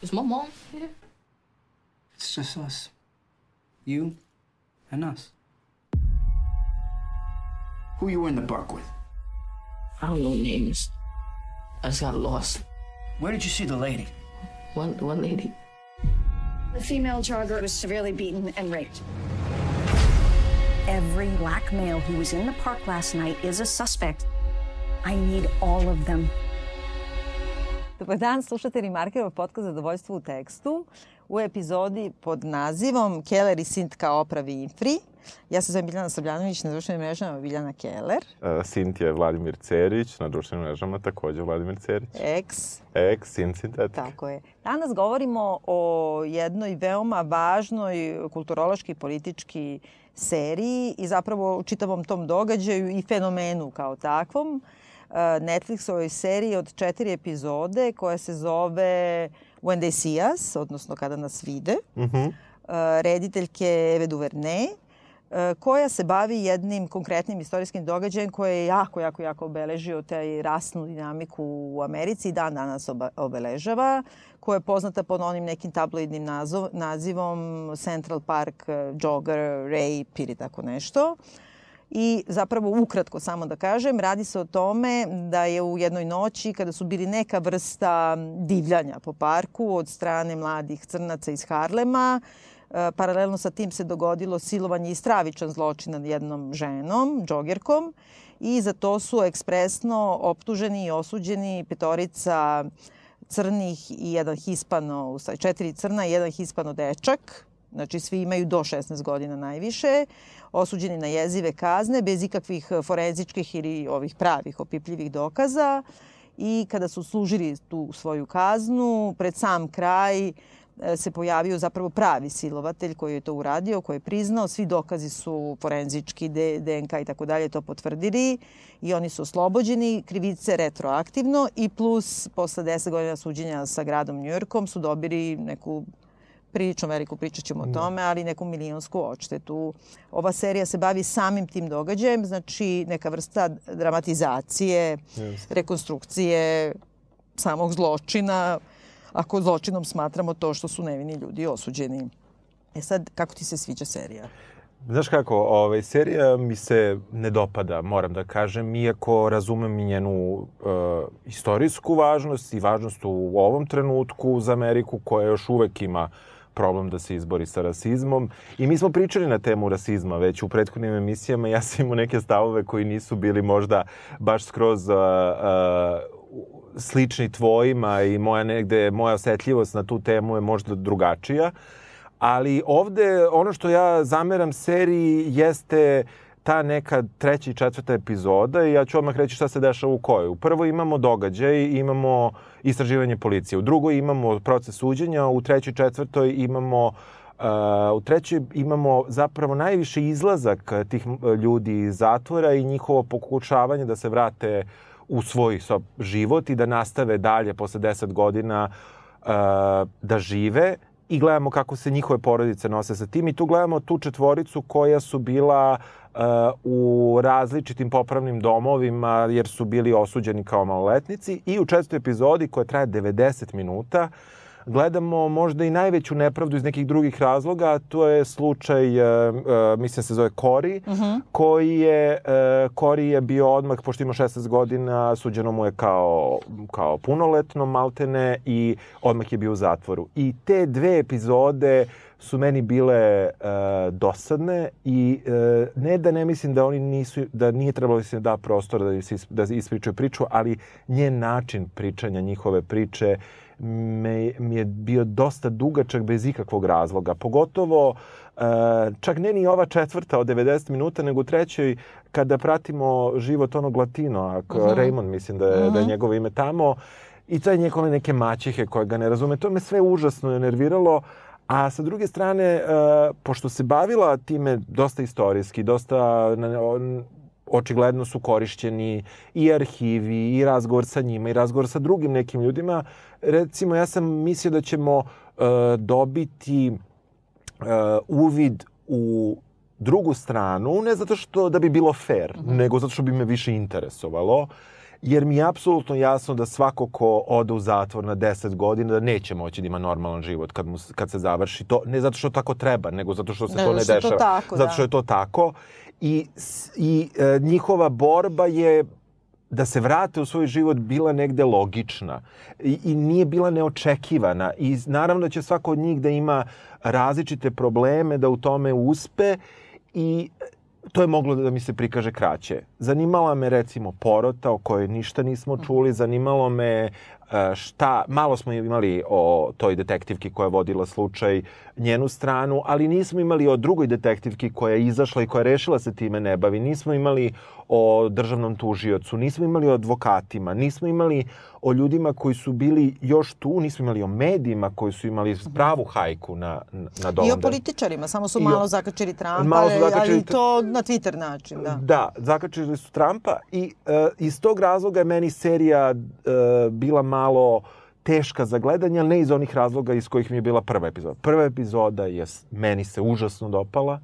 Is my mom here? It's just us. You and us. Who you were in the park with? I don't know names. I just got lost. Where did you see the lady? One one lady. The female jogger was severely beaten and raped. Every black male who was in the park last night is a suspect. I need all of them. Dobar dan, slušate Remarkerov podcast Zadovoljstvo u tekstu u epizodi pod nazivom Keller i Sint kao Oprah Winfrey. Ja se zovem Biljana Srbljanović, na društvenim mrežama Biljana Keller. Uh, Sint je Vladimir Cerić, na društvenim mrežama takođe Vladimir Cerić. Ex. Ex, Sint Sintetik. Tako je. Danas govorimo o jednoj veoma važnoj kulturološki i politički seriji i zapravo u čitavom tom događaju i fenomenu kao takvom. Netflixovoj seriji od četiri epizode koja se zove When They See Us, odnosno Kada nas vide. Mm -hmm. Rediteljke Eve Duvernay koja se bavi jednim konkretnim istorijskim događajem koji je jako, jako, jako obeležio taj rasnu dinamiku u Americi i dan danas obeležava, koja je poznata pod onim nekim tabloidnim nazov, nazivom Central Park Jogger Rape ili tako nešto. I zapravo ukratko samo da kažem, radi se o tome da je u jednoj noći kada su bili neka vrsta divljanja po parku od strane mladih crnaca iz Harlema, Paralelno sa tim se dogodilo silovanje i stravičan zločin nad jednom ženom, džogerkom, i za to su ekspresno optuženi i osuđeni petorica crnih i jedan hispano, četiri crna i jedan hispano dečak, znači svi imaju do 16 godina najviše, osuđeni na jezive kazne bez ikakvih forenzičkih ili ovih pravih opipljivih dokaza i kada su služili tu svoju kaznu, pred sam kraj se pojavio zapravo pravi silovatelj koji je to uradio, koji je priznao. Svi dokazi su forenzički, DNK i tako dalje to potvrdili i oni su oslobođeni krivice retroaktivno i plus posle 10 godina suđenja sa gradom Njujorkom su dobili neku prilično veliku, pričat ćemo o tome, ali neku milionsku odštetu. Ova serija se bavi samim tim događajem, znači neka vrsta dramatizacije, rekonstrukcije samog zločina, ako zločinom smatramo to što su nevini ljudi osuđeni. E sad, kako ti se sviđa serija? Znaš kako, ovaj, serija mi se ne dopada, moram da kažem, iako razumem i njenu uh, istorijsku važnost i važnost u ovom trenutku za Ameriku koja još uvek ima problem da se izbori sa rasizmom. I mi smo pričali na temu rasizma već u prethodnim emisijama. Ja sam imao neke stavove koji nisu bili možda baš skroz uh, uh, slični tvojima i moja negde, moja osetljivost na tu temu je možda drugačija. Ali ovde ono što ja zameram seriji jeste ta neka treća i četvrta epizoda i ja ću odmah reći šta se dešava u kojoj. U prvoj imamo događaj, imamo istraživanje policije. U drugoj imamo proces suđenja, u trećoj četvrtoj imamo Uh, u trećoj imamo zapravo najviše izlazak tih ljudi iz zatvora i njihovo pokušavanje da se vrate u svoj život i da nastave dalje posle 10 godina uh, da žive i gledamo kako se njihove porodice nose sa tim i tu gledamo tu četvoricu koja su bila uh, u različitim popravnim domovima jer su bili osuđeni kao maloletnici i u četvrtoj epizodi koja traje 90 minuta uh, gledamo možda i najveću nepravdu iz nekih drugih razloga, a to je slučaj, uh, uh, mislim se zove Kori, uh -huh. koji je, uh, Kori je bio odmah, pošto ima 16 godina, suđeno mu je kao, kao punoletno maltene i odmah je bio u zatvoru. I te dve epizode su meni bile uh, dosadne i uh, ne da ne mislim da oni nisu, da nije trebalo da se da prostor da, se, da ispričaju priču, ali njen način pričanja njihove priče me, mi je bio dosta dugačak bez ikakvog razloga. Pogotovo uh, čak ne ni ova četvrta od 90 minuta, nego u trećoj kada pratimo život onog latino, ako, uh mhm. -huh. Raymond mislim da je, uh -huh. da je mhm. njegovo ime tamo, i to je njegove neke maćihe koje ga ne razume. To me sve užasno nerviralo, A sa druge strane, uh, pošto se bavila time dosta istorijski, dosta očigledno su korišćeni i arhivi, i razgovor sa njima, i razgovor sa drugim nekim ljudima, recimo ja sam mislio da ćemo uh, dobiti uh, uvid u drugu stranu, ne zato što da bi bilo fair, mm -hmm. nego zato što bi me više interesovalo. Jer mi je apsolutno jasno da svako ko ode u zatvor na 10 godina da neće moći da ima normalan život kad, mu, kad se završi to, ne zato što tako treba, nego zato što se Ne, to ne je to dešava. tako, zato da. što je to tako. I, i e, njihova borba je da se vrate u svoj život bila negde logična i, i nije bila neočekivana i naravno da će svako od njih da ima različite probleme da u tome uspe i to je moglo da mi se prikaže kraće. Zanimala me recimo porota o kojoj ništa nismo čuli, zanimalo me e, šta, malo smo imali o toj detektivki koja je vodila slučaj njenu stranu, ali nismo imali o drugoj detektivki koja je izašla i koja je rešila se time ne bavi. Nismo imali o državnom tužiocu, nismo imali o advokatima, nismo imali o ljudima koji su bili još tu, nismo imali o medijima koji su imali pravu hajku na, na, na I o političarima, samo su I o- malo zakačili Trumpa, Malo su zakačili ali to na Twitter način, da. Da, zakačili su Trumpa i e, iz tog razloga je meni serija e, bila malo teška za gledanje, ali ne iz onih razloga iz kojih mi je bila prva epizoda. Prva epizoda je meni se užasno dopala,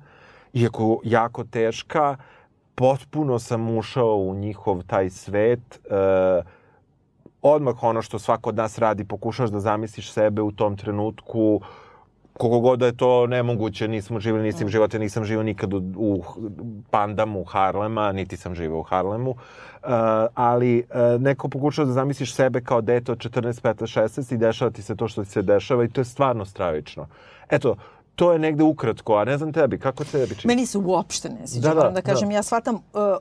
iako jako teška, potpuno sam ušao u njihov taj svet. E, odmah ono što svako od nas radi, pokušaš da zamisliš sebe u tom trenutku, koliko god da je to nemoguće, nismo živjeli nisam života, nisam živio nikad u, u Pandamu Harlema, niti sam živeo u Harlemu, uh, ali uh, neko pokušava da zamisliš sebe kao dete od 14, 15, 16 i dešava ti se to što ti se dešava i to je stvarno stravično. Eto, to je negde ukratko, a ne znam tebi, kako tebi čini? Meni se uopšte ne sviđa, Da, da, moram da kažem. da. Ja shvatam uh,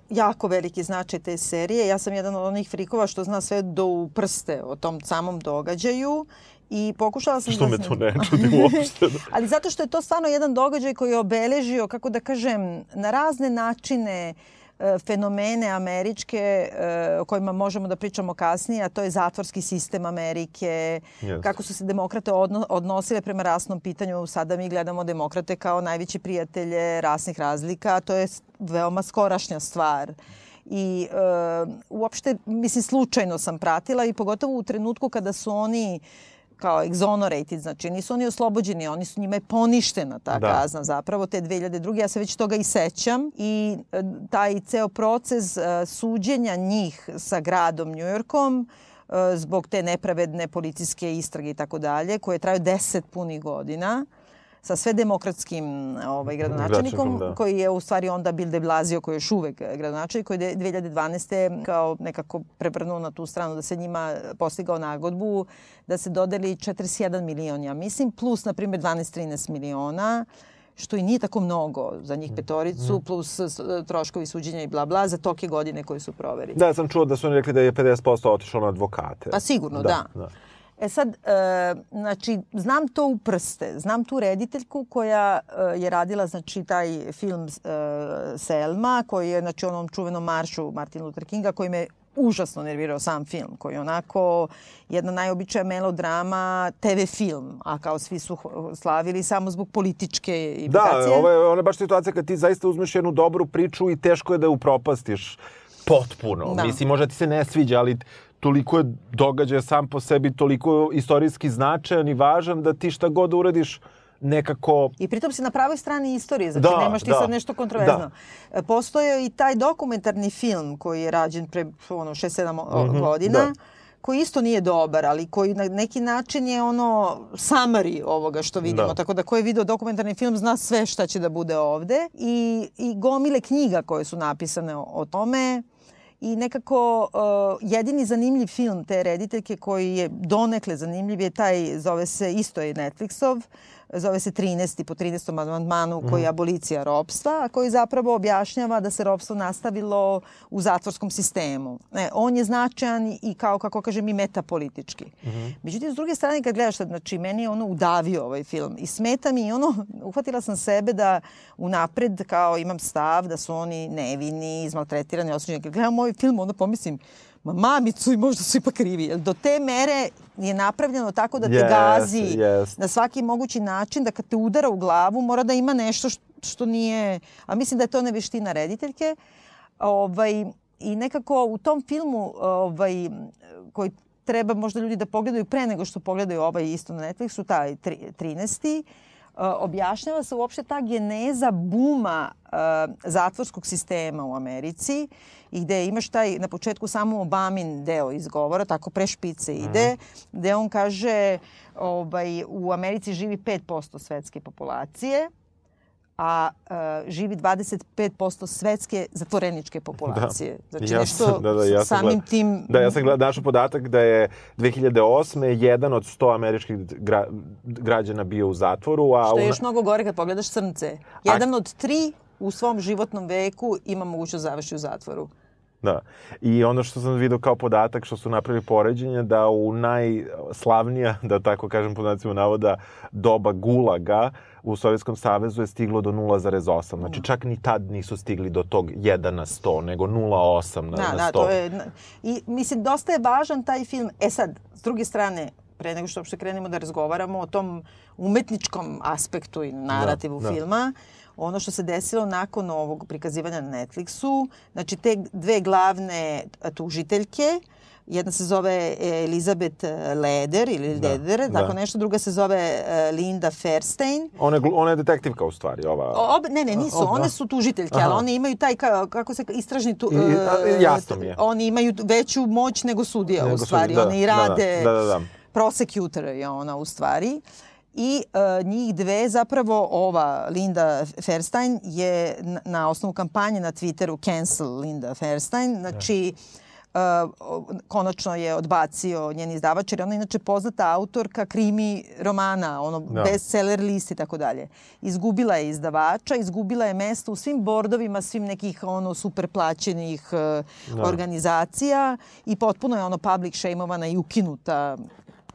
jako veliki značaj te serije. Ja sam jedan od onih frikova što zna sve do u prste o tom samom događaju i pokušala sam Što da... me to ne čudi uopšte. Ali zato što je to stvarno jedan događaj koji je obeležio, kako da kažem, na razne načine e, fenomene američke e, o kojima možemo da pričamo kasnije, a to je zatvorski sistem Amerike, Jeste. kako su se demokrate odno, odnosile prema rasnom pitanju. Sada mi gledamo demokrate kao najveći prijatelje rasnih razlika, a to je veoma skorašnja stvar. I e, uopšte, mislim, slučajno sam pratila i pogotovo u trenutku kada su oni kao exonerated, znači nisu oni oslobođeni, oni su njima je poništena ta Da. kazna zapravo te 2002. Ja se već toga i sećam i e, taj ceo proces e, suđenja njih sa gradom Njujorkom e, zbog te nepravedne policijske istrage i tako dalje, koje traju 10 punih godina sa sve demokratskim ovaj, gradonačelnikom, da. koji je u stvari onda Bill de Blasio, koji je još uvek gradonačelnik, koji je 2012. kao nekako prevrnuo na tu stranu da se njima postigao nagodbu, da se dodeli 41 milion, ja mislim, plus, na primjer, 12-13 miliona, što i nije tako mnogo za njih petoricu, plus s- troškovi suđenja i bla bla, za toke godine koje su proverili. Da, sam čuo da su oni rekli da je 50% otišlo na advokate. Pa sigurno, da. da. E sad, e, znači, znam to u prste. Znam tu rediteljku koja e, je radila, znači, taj film e, Selma, koji je, znači, onom čuvenom maršu Martin Luther Kinga, koji me užasno nervirao sam film, koji je onako jedna najobičaja melodrama, TV film, a kao svi su slavili samo zbog političke Da, implikacije. ovo je, ona je baš situacija kad ti zaista uzmeš jednu dobru priču i teško je da je upropastiš potpuno. Da. Mislim, možda ti se ne sviđa, ali toliko je događaj sam po sebi, toliko istorijski značajan i važan da ti šta god da uradiš nekako... I pritom si na pravoj strani istorije, znači Da, nemaš ti da. sad nešto kontroverzno. E, Postoje i taj dokumentarni film koji je rađen pre ono 6-7 Mhm, godina. da. koji isto nije dobar, ali koji na neki način je ono summary ovoga što vidimo. Da. Tako da ko je video dokumentarni film zna sve šta će da bude ovde. I, i gomile knjiga koje su napisane o, o tome. I nekako uh, jedini zanimljiv film te rediteljke koji je donekle zanimljiv je taj, zove se, isto je Netflixov, zove se 13. po 13. amandmanu koji je abolicija ropstva, a koji zapravo objašnjava da se ropstvo nastavilo u zatvorskom sistemu. Ne, on je značajan i kao, kako kažem, i metapolitički. Međutim, s druge strane, kad gledaš znači, meni je ono udavio ovaj film i smeta mi i ono, uhvatila sam sebe da unapred kao imam stav da su oni nevini, izmaltretirani, osuđeni. Kad gledam ovaj film, onda pomislim, ma mamicu i možda su ipak krivi. Do te mere je napravljeno tako da te Jeste, gazi jeste. na svaki mogući način, da kad te udara u glavu mora da ima nešto što, što nije... A mislim da je to neveština rediteljke. Ovaj, I nekako u tom filmu ovaj, koji treba možda ljudi da pogledaju pre nego što pogledaju ovaj isto na Netflixu, taj tri- 13. objašnjava se uopšte ta geneza buma uh, zatvorskog sistema u Americi i gde imaš taj na početku samo Obamin deo izgovora, tako pre špice ide, mm. gde on kaže ovaj, u Americi živi 5% svetske populacije, a uh, živi 25% svetske zatvoreničke populacije. Da. Znači Ja nešto sam- da, da, ja sam samim gled- tim... Da, ja sam gledao našao podatak da je 2008. jedan od 100 američkih gra, građana bio u zatvoru, a Što je još mnogo gore kad pogledaš crnce. Jedan od tri u svom životnom veku ima mogućnost završi u zatvoru. Da. I ono što sam vidio kao podatak što su napravili poređenje da u najslavnija, da tako kažem po znacima navoda, doba gulaga u Sovjetskom savezu je stiglo do 0,8. Znači čak ni tad nisu stigli do tog 1 na 100, nego 0,8 na, Da, na 100. da, to je... I mislim, dosta je važan taj film. E sad, s druge strane, pre nego što uopšte krenemo da razgovaramo o tom umetničkom aspektu i narativu Da, da. filma, ono što se desilo nakon ovog prikazivanja na Netflixu, znači te dve glavne tužiteljke, jedna se zove Elizabeth Leder ili Da, Leder, da. tako nešto, druga se zove e, Linda Fairstein. Ona je, ona je detektivka u stvari, ova... Ob, ne, ne, nisu. O, one da. su tužiteljke, Aha. ali one imaju taj, ka, kako se, istražni tu... I- e, jasno mi je. Oni imaju veću moć nego sudija, Nego u stvari. da, One i da, da, rade... da, da, da. Prosecutor je ona, u stvari. I e, njih dve, zapravo ova Linda Fairstein je na, na osnovu kampanje na Twitteru cancel Linda Fairstein, znači e, konačno je odbacio njen izdavač, jer ona je inače poznata autorka krimi romana, ono Da. bestseller list i tako dalje. Izgubila je izdavača, izgubila je mesto u svim bordovima, svim nekih ono super plaćenih e, organizacija i potpuno je ono public shameovana i ukinuta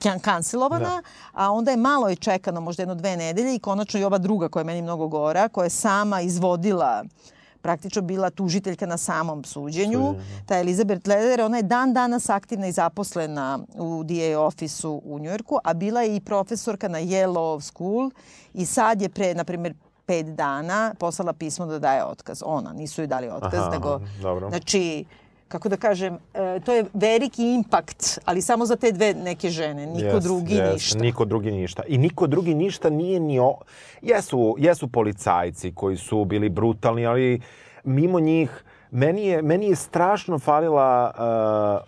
kan- kancelovana, a onda je malo je čekano, možda jedno dve nedelje i konačno i ova druga koja je meni mnogo gora, koja je sama izvodila praktično bila tužiteljka na samom suđenju. Ta Elizabeth Leder, ona je dan danas aktivna i zaposlena u DA ofisu u Njujorku, a bila je i profesorka na Yale Law School i sad je pre, na primjer, pet dana poslala pismo da daje otkaz. Ona, nisu joj dali otkaz, Aha, nego... dobro. Znači, kako da kažem, e, to je veliki impakt, ali samo za te dve neke žene, niko Yes, drugi yes, ništa. Niko drugi ništa. I niko drugi ništa nije ni... O... Jesu, jesu policajci koji su bili brutalni, ali mimo njih meni je, meni je strašno falila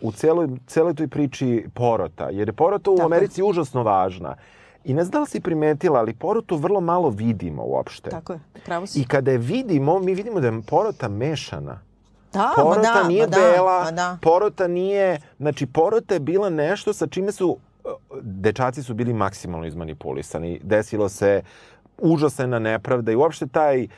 uh, u celoj, celoj toj priči porota, jer je porota u Tako. Americi užasno važna. I ne znam da li si primetila, ali porotu vrlo malo vidimo uopšte. Tako je, pravo si. I kada je vidimo, mi vidimo da je porota mešana. Da, ma Porota da, nije ma da, bela, ma da. porota nije... Znači, porota je bila nešto sa čime su... Dečaci su bili maksimalno izmanipulisani. Desilo se užasna nepravda i uopšte taj uh,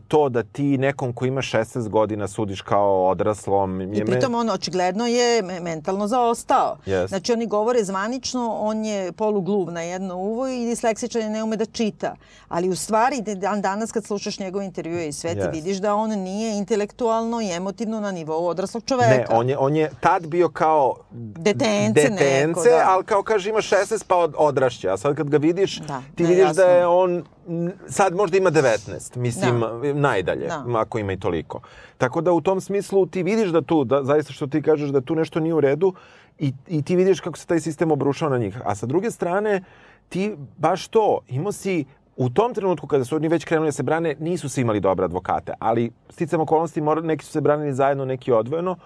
to da ti nekom ko ima 16 godina sudiš kao odraslom I pritom on očigledno je me- mentalno zaostao. Yes. Znači oni govore zvanično, on je polugluv na jedno uvo i disleksičan je ne ume da čita. Ali u stvari dan danas kad slušaš njegove intervjue i sve ti Yes. vidiš da on nije intelektualno i emotivno na nivou odraslog čoveka. Ne, on je, on je tad bio kao Detence neko, detence, da. ali kao kaže ima 16 pa od, odrašće. A sad kad ga vidiš, Da, ti ne, vidiš jasno. da je on sad možda ima 19, mislim najdalje, Da. ako ima i toliko. Tako da u tom smislu ti vidiš da tu, da, zaista što ti kažeš da tu nešto nije u redu i, i ti vidiš kako se taj sistem obrušao na njih. A sa druge strane, ti baš to, imao si u tom trenutku kada su oni već krenuli da se brane, nisu svi imali dobre advokate, ali sticam okolnosti, neki su se branili zajedno, neki odvojeno.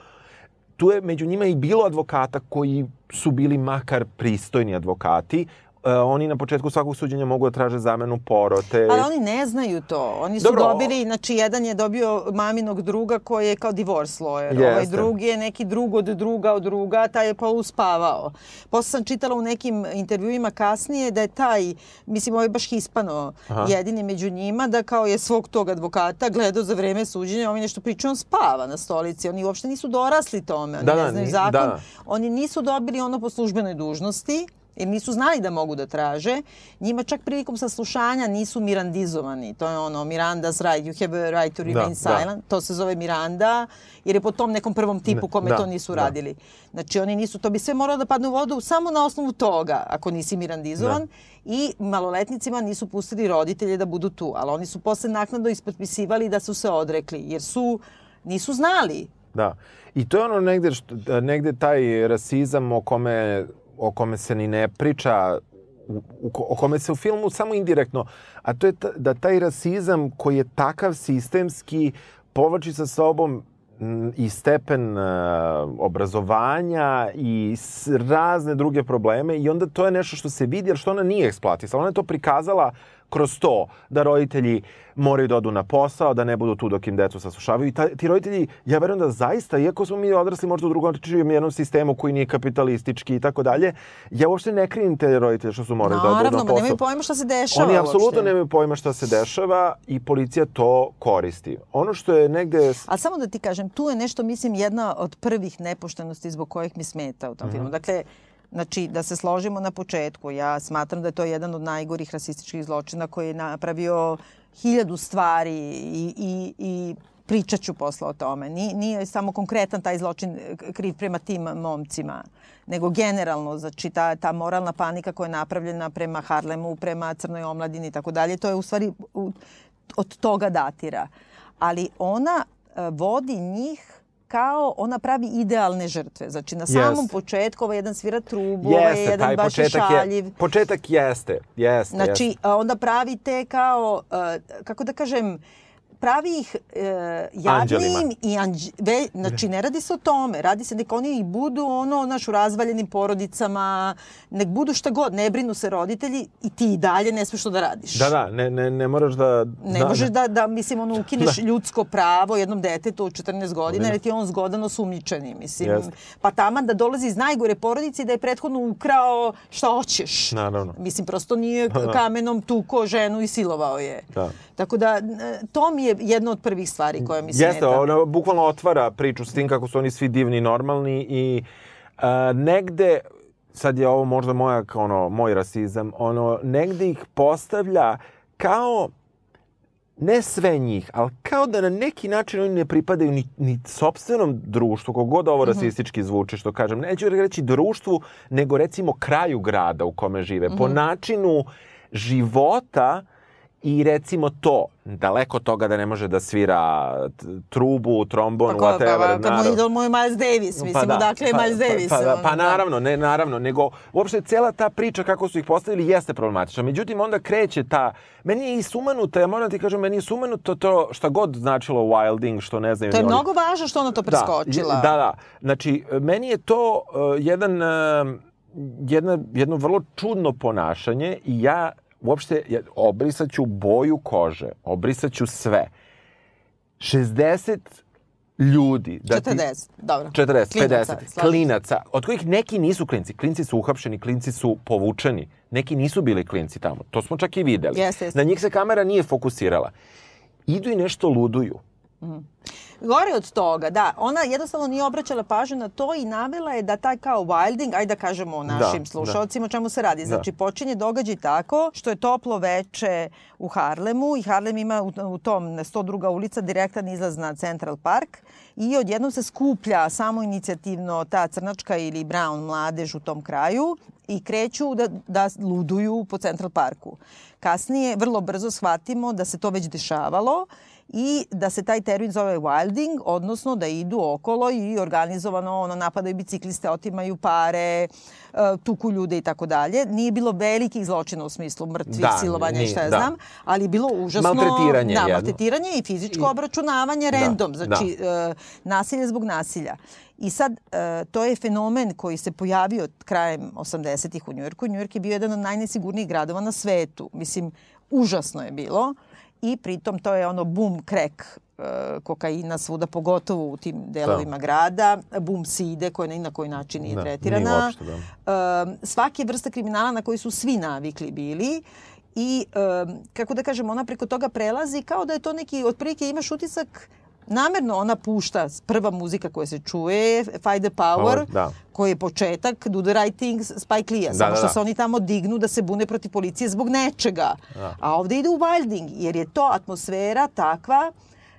Tu je među njima i bilo advokata koji su bili makar pristojni advokati. E, oni na početku svakog suđenja mogu da traže zamenu porote. Ali oni ne znaju to. Oni su Dobro. dobili, znači jedan je dobio maminog druga koji je kao divorce lawyer. Ovaj Jeste. drugi je neki drug od druga od druga, taj je poluspavao. Posle sam čitala u nekim intervjuima kasnije da je taj, mislim ovaj baš hispano, Aha. jedini među njima, da kao je svog tog advokata gledao za vreme suđenja, ovaj nešto pričao, on spava na stolici. Oni uopšte nisu dorasli tome, oni Da, ne da, znaju ni- zakon. da. Oni nisu dobili ono po službenoj dužnosti, jer nisu znali da mogu da traže. Njima čak prilikom saslušanja nisu mirandizovani. To je ono, Miranda's right, you have a right to remain da. silent. To se zove Miranda, jer je po tom nekom prvom tipu Ne, kome da, to nisu da. radili. Znači, oni nisu, to bi sve moralo da padne u vodu samo na osnovu toga, ako nisi mirandizovan. I maloletnicima nisu pustili roditelje da budu tu. Ali oni su posle naknadno ispotpisivali da su se odrekli, jer su, nisu znali. Da. I to je ono negde, što, negde taj rasizam o kome, o kome se ni ne priča u, u, o kome se u filmu samo indirektno, a to je ta, da taj rasizam koji je takav sistemski povlači sa sobom i stepen uh, obrazovanja i s, razne druge probleme i onda to je nešto što se vidi, jer što ona nije eksploatisala. Ona je to prikazala kroz to da roditelji moraju da odu na posao, da ne budu tu dok im decu saslušavaju. I ta, ti roditelji, ja verujem da zaista, iako smo mi odrasli možda u drugom jednom sistemu koji nije kapitalistički i tako dalje, ja uopšte ne krivim te roditelje što su morali da odu na Naravno, posao. ma nemaju pojma šta se dešava Oni apsolutno nemaju pojma šta se dešava i policija to koristi. Ono što je negde... Ali samo da ti kažem, tu je nešto, mislim, jedna od prvih nepoštenosti zbog kojih mi smeta u tom Mhm. filmu. Dakle, Znači, da se složimo na početku, ja smatram da je to jedan od najgorih rasističkih zločina koji je napravio hiljadu stvari i, i, i pričat ću posle o tome. Nije, nije samo konkretan taj zločin kriv prema tim momcima, nego generalno, znači ta, ta moralna panika koja je napravljena prema Harlemu, prema crnoj omladini i tako dalje, to je u stvari od toga datira. Ali ona e, vodi njih kao ona pravi idealne žrtve. Znači na samom Jeste. početku ovaj jedan svira trubu, ovaj Jeste, jedan taj baš je početak šaljiv. je... Početak jeste, jeste. Znači, jeste. onda pravi te kao, uh, kako da kažem, pravi ih uh, jadnim Anđelima. i anđ, ve, znači ne radi se o tome, radi se nek oni i budu ono naš u razvaljenim porodicama, nek budu šta god, ne brinu se roditelji i ti i dalje ne smiješ to da radiš. Da, da, ne, ne, ne moraš da... Ne da, možeš da, da, mislim, ono, ukineš ljudsko pravo jednom detetu od 14 godina, jer ti je on zgodan osumnjičeni, mislim. Jeste. Pa taman da dolazi iz najgore porodice i da je prethodno ukrao šta hoćeš. Naravno. Mislim, prosto nije k- kamenom tuko ženu i silovao je. Da. Tako da, e, to mi je jedna od prvih stvari koja mi Jeste, smeta. ona bukvalno otvara priču s tim kako su oni svi divni i normalni i uh, negde, sad je ovo možda moja, ono, moj rasizam, ono, negde ih postavlja kao ne sve njih, ali kao da na neki način oni ne pripadaju ni, ni sobstvenom društvu, kogod ovo Mhm. rasistički zvuči, što kažem. Neću reći društvu, nego recimo kraju grada u kome žive. Po Mhm. načinu života i recimo to, daleko od toga da ne može da svira trubu, trombon, Pa, ko, whatever. pa, pa, mu naravno. idol moj Miles Davis, mislim, odakle je Miles Davis? Pa, pa, da, pa da. naravno, ne naravno, nego uopšte cela ta priča kako su ih postavili jeste problematična. Međutim, onda kreće ta, meni je i sumanuta, ja moram da ti kažem, meni je sumanuto to šta god značilo Wilding, što ne znam. To je ni oni- mnogo važno što ona to preskočila. Da, da, da. Znači, meni je to uh, jedan, uh, jedna, jedno vrlo čudno ponašanje i ja uopšte ja, obrisat ću boju kože, obrisat ću sve. 60 ljudi. Da ti- 40, dobro. 40, Klinaca, 50, slažem klinaca, od kojih neki nisu klinci. Klinci su uhapšeni, klinci su povučeni. Neki nisu bili klinci tamo. To smo čak i videli. Jeste, jeste. Na njih se kamera nije fokusirala. Idu i nešto luduju. Gore od toga, da. Ona jednostavno nije obraćala pažnju na to i navela je da taj kao wilding, ajde da kažemo o našim Da, slušalcima o čemu se radi. Znači, počinje događaj tako što je toplo veče u Harlemu i Harlem ima u, u tom na 102. ulica direktan izlaz na Central Park i odjednom se skuplja samo inicijativno ta crnačka ili brown mladež u tom kraju i kreću da, da luduju po Central Parku. Kasnije, vrlo brzo shvatimo da se to već dešavalo i da se taj termin zove wilding, odnosno da idu okolo i organizovano ono, napadaju bicikliste, otimaju pare, e, tuku ljude i tako dalje. Nije bilo velikih zločina u smislu mrtvih, Da, silovanja i šta ja da. znam, ali je bilo užasno... Maltretiranje Da, jedno. maltretiranje i fizičko obračunavanje random, znači e, nasilje zbog nasilja. I sad, e, to je fenomen koji se pojavio krajem 80-ih u Njujorku. Njujork je bio jedan od najnesigurnijih gradova na svetu. Mislim, užasno je bilo. I pritom to je ono boom crack e, kokaina svuda, pogotovo u tim delovima grada, boom side koja na koji način nije Da, tretirana. nije uopšte, da. E, svake vrste kriminala na koji su svi navikli bili i e, kako da kažem, ona preko toga prelazi kao da je to neki, otprilike imaš utisak namerno ona pušta prva muzika koja se čuje, Fight the Power, Power, da. koji je početak Do the Right Things Spike Lee-a, Da, samo da, što da. se oni tamo dignu da se bune protiv policije zbog nečega. A ovde ide u Wilding, jer je to atmosfera takva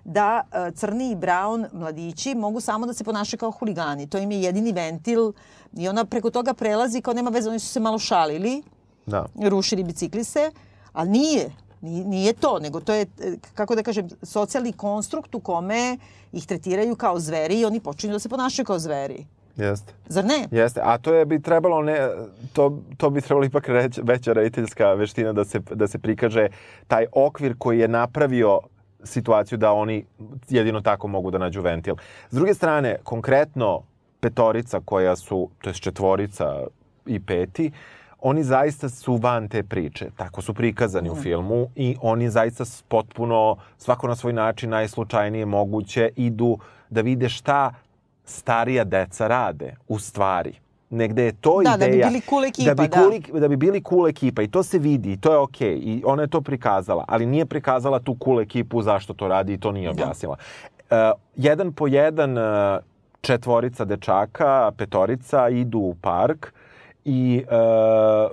da e, crni i brown mladići mogu samo da se ponašaju kao huligani. To im je jedini ventil i ona preko toga prelazi kao nema veze, oni su se malo šalili, Da. rušili bicikliste, ali nije. Nije, to, nego to je, e, kako da kažem, socijalni konstrukt u kome ih tretiraju kao zveri i oni počinju da se ponašaju kao zveri. Jeste. Zar ne? Jeste, a to je bi trebalo ne to to bi trebalo ipak reći veća rediteljska veština da se da se prikaže taj okvir koji je napravio situaciju da oni jedino tako mogu da nađu ventil. S druge strane, konkretno petorica koja su, to je četvorica i peti, oni zaista su van te priče. Tako su prikazani mm. u filmu i oni zaista potpuno, svako na svoj način, najslučajnije moguće, idu da vide šta starija deca rade u stvari. Negde je to da, ideja. Da, da bi bili cool ekipa, da. Bi cool, da. da bi bili cool ekipa i to se vidi i to je okej. Okay. I ona je to prikazala, ali nije prikazala tu cool ekipu zašto to radi i to nije da. objasnila. Da. Uh, jedan po jedan uh, četvorica dečaka, petorica idu u park i uh,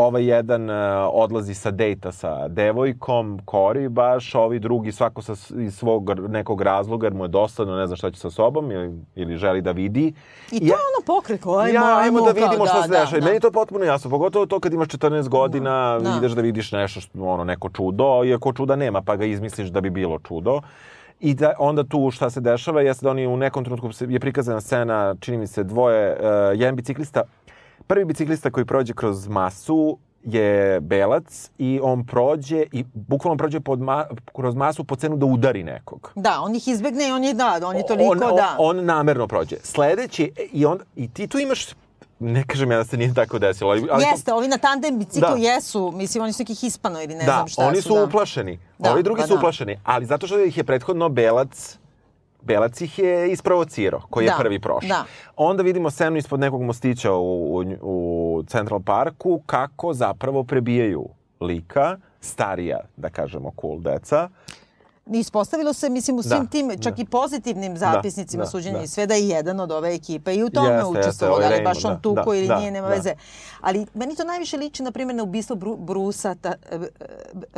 ovaj jedan uh, odlazi sa dejta sa devojkom, Kori baš, ovi drugi svako sa, iz svog nekog razloga, jer mu je dosadno, ne zna šta će sa sobom ili, ili želi da vidi. I to je ono pokret, ajmo, ja, ajmo da vidimo kao, šta da, se dešava. Da, Meni je to potpuno jasno, pogotovo to kad imaš 14 godina, da. ideš da vidiš nešto, što, ono, neko čudo, iako čuda nema, pa ga izmisliš da bi bilo čudo. I da onda tu šta se dešava jeste da oni u nekom trenutku je prikazana scena, čini mi se dvoje, uh, jedan biciklista, prvi biciklista koji prođe kroz masu je belac i on prođe i bukvalno prođe pod ma, kroz masu po cenu da udari nekog. Da, on ih izbegne i on je da, on je toliko on, da. On, on namerno prođe. Sledeći i on i ti tu imaš ne kažem ja da se nije tako desilo. Ali, ali Jeste, to... ovi na tandem biciklu da. jesu, mislim, oni su neki hispano ili ne da, znam šta su. oni su da. uplašeni. Da, ovi drugi pa su da. uplašeni, ali zato što ih je prethodno belac Belac ih je isprovocirao, koji da, je prvi prošao. Da. Onda vidimo scenu ispod nekog mostića u, u, u Central Parku kako zapravo prebijaju lika, starija, da kažemo, cool deca. Ispostavilo se, mislim, u svim da, tim, čak da. i pozitivnim zapisnicima da, suđenja da, i sve da je jedan od ove ekipe i u tome jeste, učestvovao, ovaj da li baš on da, tuko da, ili da, nije, nema da. veze. Ali meni to najviše liči, na primjer, na ubistvo Bru, Brusa, ta, e,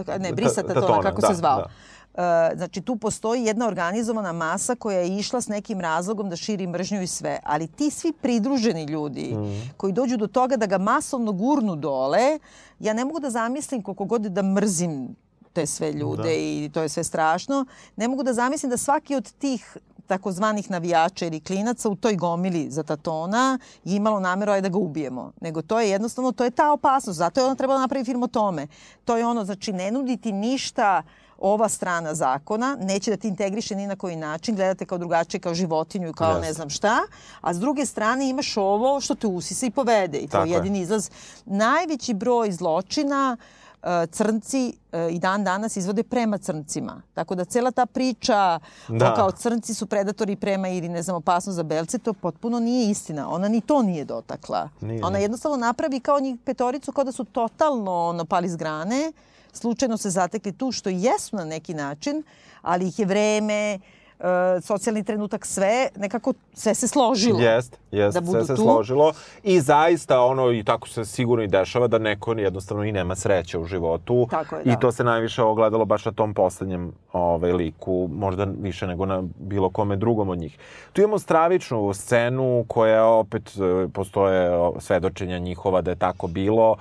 e, ne, Brisa Tatona, kako da, se zvao. Da. Uh, znači tu postoji jedna organizovana masa koja je išla s nekim razlogom da širi mržnju i sve. Ali ti svi pridruženi ljudi mm. koji dođu do toga da ga masovno gurnu dole, ja ne mogu da zamislim koliko god da mrzim te sve ljude da. i to je sve strašno. Ne mogu da zamislim da svaki od tih takozvanih navijača ili klinaca u toj gomili za Tatona je imalo nameru da ga ubijemo. Nego to je jednostavno, to je ta opasnost. Zato je ono trebalo napraviti film o tome. To je ono, znači ne nuditi ništa ova strana zakona, neće da ti integriše ni na koji način, gledate kao drugačije, kao životinju i kao yes. ne znam šta, a s druge strane imaš ovo što te usisa i povede i to je jedini izlaz. Najveći broj zločina E, crnci e, i dan danas izvode prema crncima. Tako da cela ta priča da. kao crnci su predatori prema ili ne znam opasno za belce, to potpuno nije istina. Ona ni to nije dotakla. Nije. Ona jednostavno napravi kao njih petoricu kao da su totalno ono, pali z grane, slučajno se zatekli tu što jesu na neki način, ali ih je vreme, uh, socijalni trenutak, sve, nekako sve se složilo. Jest, jest, da budu sve se tu. složilo. I zaista ono, i tako se sigurno i dešava da neko jednostavno i nema sreće u životu. Tako je, da. I to se najviše ogledalo baš na tom poslednjem ovaj, liku, možda više nego na bilo kome drugom od njih. Tu imamo stravičnu scenu koja opet e, postoje svedočenja njihova da je tako bilo. Uh,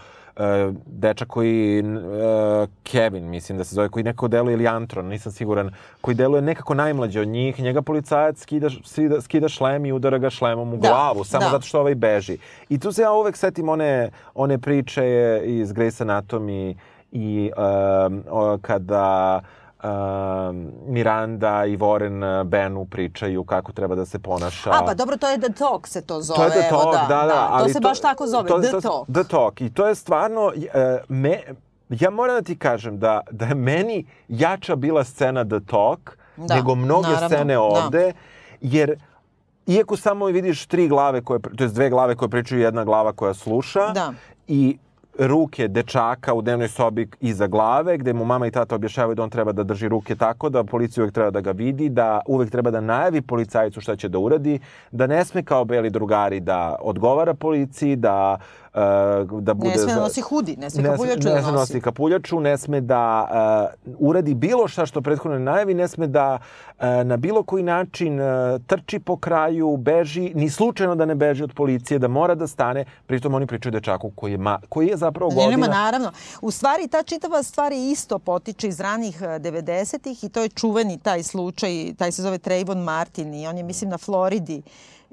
dečak koji, uh, Kevin, mislim da se zove, koji nekako deluje, ili Antron, nisam siguran, koji deluje nekako najmlađe od njih, njega policajac skida, skida, skida šlem i udara ga šlemom u da, glavu, samo da. zato što ovaj beži. I tu se ja uvek setim one, one priče iz Grey's Anatomy i um, kada uh, Miranda i Warren uh, Benu pričaju kako treba da se ponaša. A, pa dobro, to je The Talk se to zove. To je The Talk, Evo, da, da. da, ali to se to, baš tako zove, to, The to, Talk. The Talk. I to je stvarno, uh, me, ja moram da ti kažem da, da je meni jača bila scena The Talk da, nego mnoge naravno, scene da. ovde, da. jer iako samo vidiš tri glave koje, to je dve glave koje pričaju jedna glava koja sluša da. i ruke dečaka u dnevnoj sobi iza glave, gde mu mama i tata objašavaju da on treba da drži ruke tako, da policija uvek treba da ga vidi, da uvek treba da najavi policajcu šta će da uradi, da ne sme kao beli drugari da odgovara policiji, da da bude... Ne sme da nosi hudi, ne sme kapuljaču ne, da nosi. Ne sme nosi kapuljaču, ne sme da uh, uradi bilo šta što prethodno ne najavi, ne sme da uh, na bilo koji način uh, trči po kraju, beži, ni slučajno da ne beži od policije, da mora da stane, pritom oni pričaju dečaku koji je, ma, koji je zapravo godina... Nema, naravno. U stvari, ta čitava stvar je isto potiče iz ranih 90-ih i to je čuveni taj slučaj, taj se zove Trayvon Martin i on je, mislim, na Floridi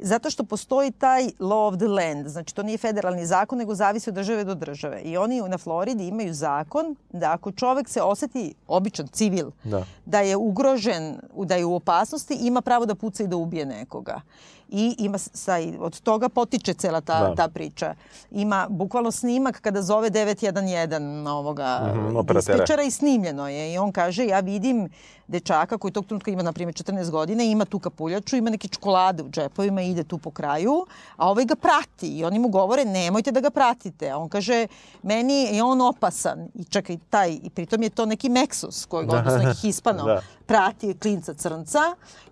Zato što postoji taj law of the land, znači to nije federalni zakon, nego zavisi od države do države. I oni na Floridi imaju zakon da ako čovek se oseti, običan civil, Da. da je ugrožen, da je u opasnosti, ima pravo da puca i da ubije nekoga. I ima saj, od toga potiče cela ta, Da. ta priča. Ima bukvalno snimak kada zove 911 ovoga Mhm, operatera. dispečera i snimljeno je. I on kaže, ja vidim dečaka koji tog trenutka ima, na primjer, 14 godina, ima tu kapuljaču, ima neke čokolade u džepovima ide tu po kraju, a ovaj ga prati i oni mu govore, nemojte da ga pratite. A on kaže, meni je on opasan. I čekaj, taj, i pritom je to neki Meksus, koji, odnosno neki Hispano, Da. prati klinca crnca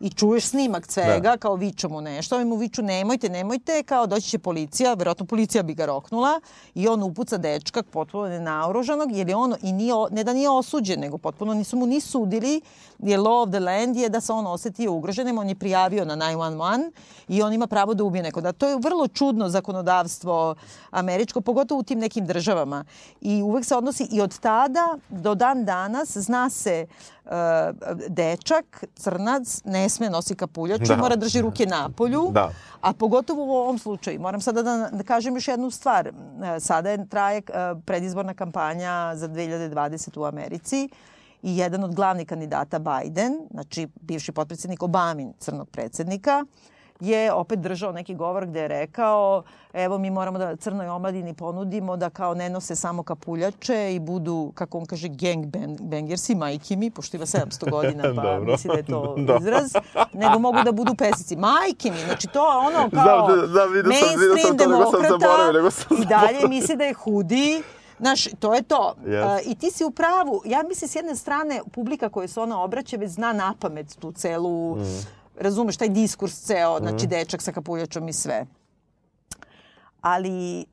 i čuješ snimak svega, kao viču mu nešto, ovi mu viču nemojte, nemojte, kao doći će policija, verovatno policija bi ga roknula i on upuca dečka potpuno nenaoružanog, jer je on i nije, ne da nije osuđen, nego potpuno nisu mu ni sudili, jer law of the land je da se on osetio ugroženim, on je prijavio na 911 i on ima pravo da ubije neko. Da, to je vrlo čudno zakonodavstvo američko, pogotovo u tim nekim državama. I uvek se odnosi i od tada do dan danas zna se uh, dečak, crnac, ne sme nosi kapuljaču, Da. mora drži ruke na polju. Da. A pogotovo u ovom slučaju. Moram sada da, da kažem još jednu stvar. E, Sada je traje e, predizborna kampanja za 2020 u Americi i jedan od glavnih kandidata Biden, znači bivši potpredsjednik Obamin, crnog predsednika, je opet držao neki govor gde je rekao evo mi moramo da crnoj omladini ponudimo da kao ne nose samo kapuljače i budu, kako on kaže, gang bang, bangersi, majke mi, pošto ima 700 godina, pa Dobro. misli da je to Da. izraz, nego mogu da budu pesici. Majke mi, znači to ono kao Znam, da- znam, vidio sam- vidio sam mainstream to, nego sam demokrata zaboravio, nego sam i dalje misli da je hudi. Znaš, to je to. Yes. Uh, I ti si u pravu. Ja mislim, s jedne strane, publika koja se ona obraća već zna na pamet tu celu, Mm. razumeš, taj diskurs ceo, znači dečak sa kapuljačom i sve. Ali e,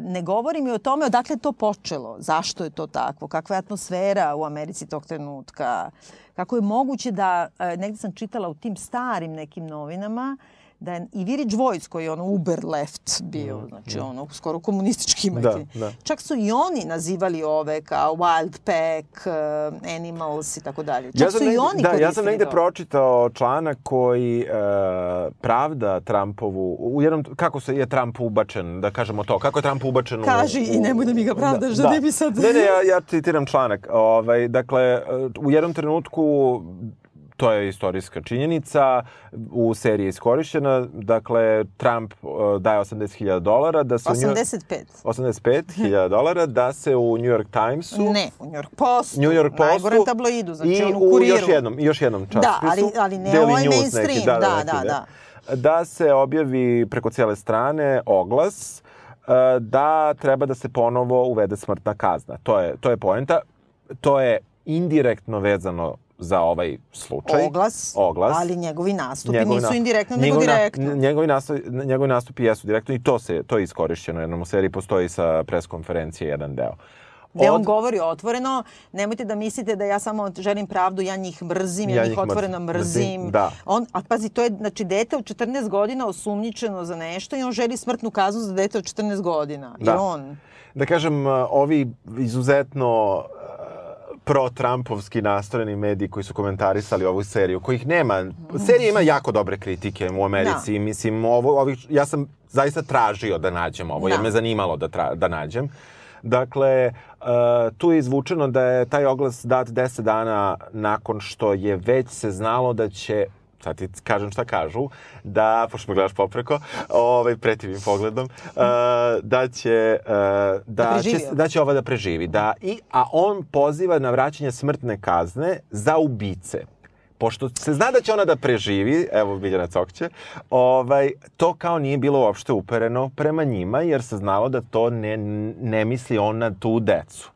ne govori mi o tome odakle je to počelo, zašto je to takvo, kakva je atmosfera u Americi tog trenutka, kako je moguće da, e, negde sam čitala u tim starim nekim novinama, da je i Village Voice koji je ono uber left bio, znači ono skoro komunistički Da, imati. da. Čak su i oni nazivali ove kao wild pack, uh, animals i tako dalje. Čak Ja su i negde, oni da, ja sam negde to. pročitao članak koji e, pravda Trumpovu, u jednom, kako se je Trump ubačen, da kažemo to, kako je Trump ubačen u... Kaži i nemoj da mi ga pravdaš, da ne bi sad- Ne, ne, ja, ja citiram članak. Ovaj, dakle, e, u jednom trenutku to je istorijska činjenica, u seriji je iskorišćena, dakle, Trump uh, daje 80.000 dolara da se u New... 85. 85.000 dolara da se u New York Timesu Ne, u New York Postu. New York Postu Najgorem tabloidu, znači i u kuriru. još jednom, još jednom časopisu. Da, ali- ali ne Daily ovaj mainstream, neki, da, da, da, neki, da, da. Da se objavi preko cijele strane oglas e, da treba da se ponovo uvede smrtna kazna. To je, to je poenta. To je indirektno vezano za ovaj slučaj. Oglas, Oglas. ali njegovi nastupi Njegovi nisu indirektno, nego na- direktno. njegovi, nastupi, njegovi nastupi jesu direktno i to, se, to je iskorišćeno. Jednom u seriji postoji sa preskonferencije jedan deo. Gde on Od- govori otvoreno, nemojte da mislite da ja samo želim pravdu, ja njih mrzim, ja, Ja njih njih otvoreno mrzim, mrzim. da. On, a pazi, to je znači, dete od 14 godina osumnjičeno za nešto i on želi smrtnu kaznu za dete od 14 godina. I Da. on... da kažem, ovi izuzetno pro-Trumpovski nastrojeni mediji koji su komentarisali ovu seriju, kojih nema, serija ima jako dobre kritike u Americi, Da. mislim, ovo, ovih, ja sam zaista tražio da nađem ovo, jer Da. me zanimalo da, tra, da nađem. Dakle, uh, tu je izvučeno da je taj oglas dat 10 dana nakon što je već se znalo da će sad ti kažem šta kažu, da, pošto me gledaš popreko, ovaj, pretivim pogledom, uh, da će, uh, da, preživi će, da će ova da preživi. Da, i, a on poziva na vraćanje smrtne kazne za ubice. Pošto se zna da će ona da preživi, evo Biljana Cokće, ovaj, to kao nije bilo uopšte upereno prema njima, jer se znalo da to ne, ne misli on na tu decu.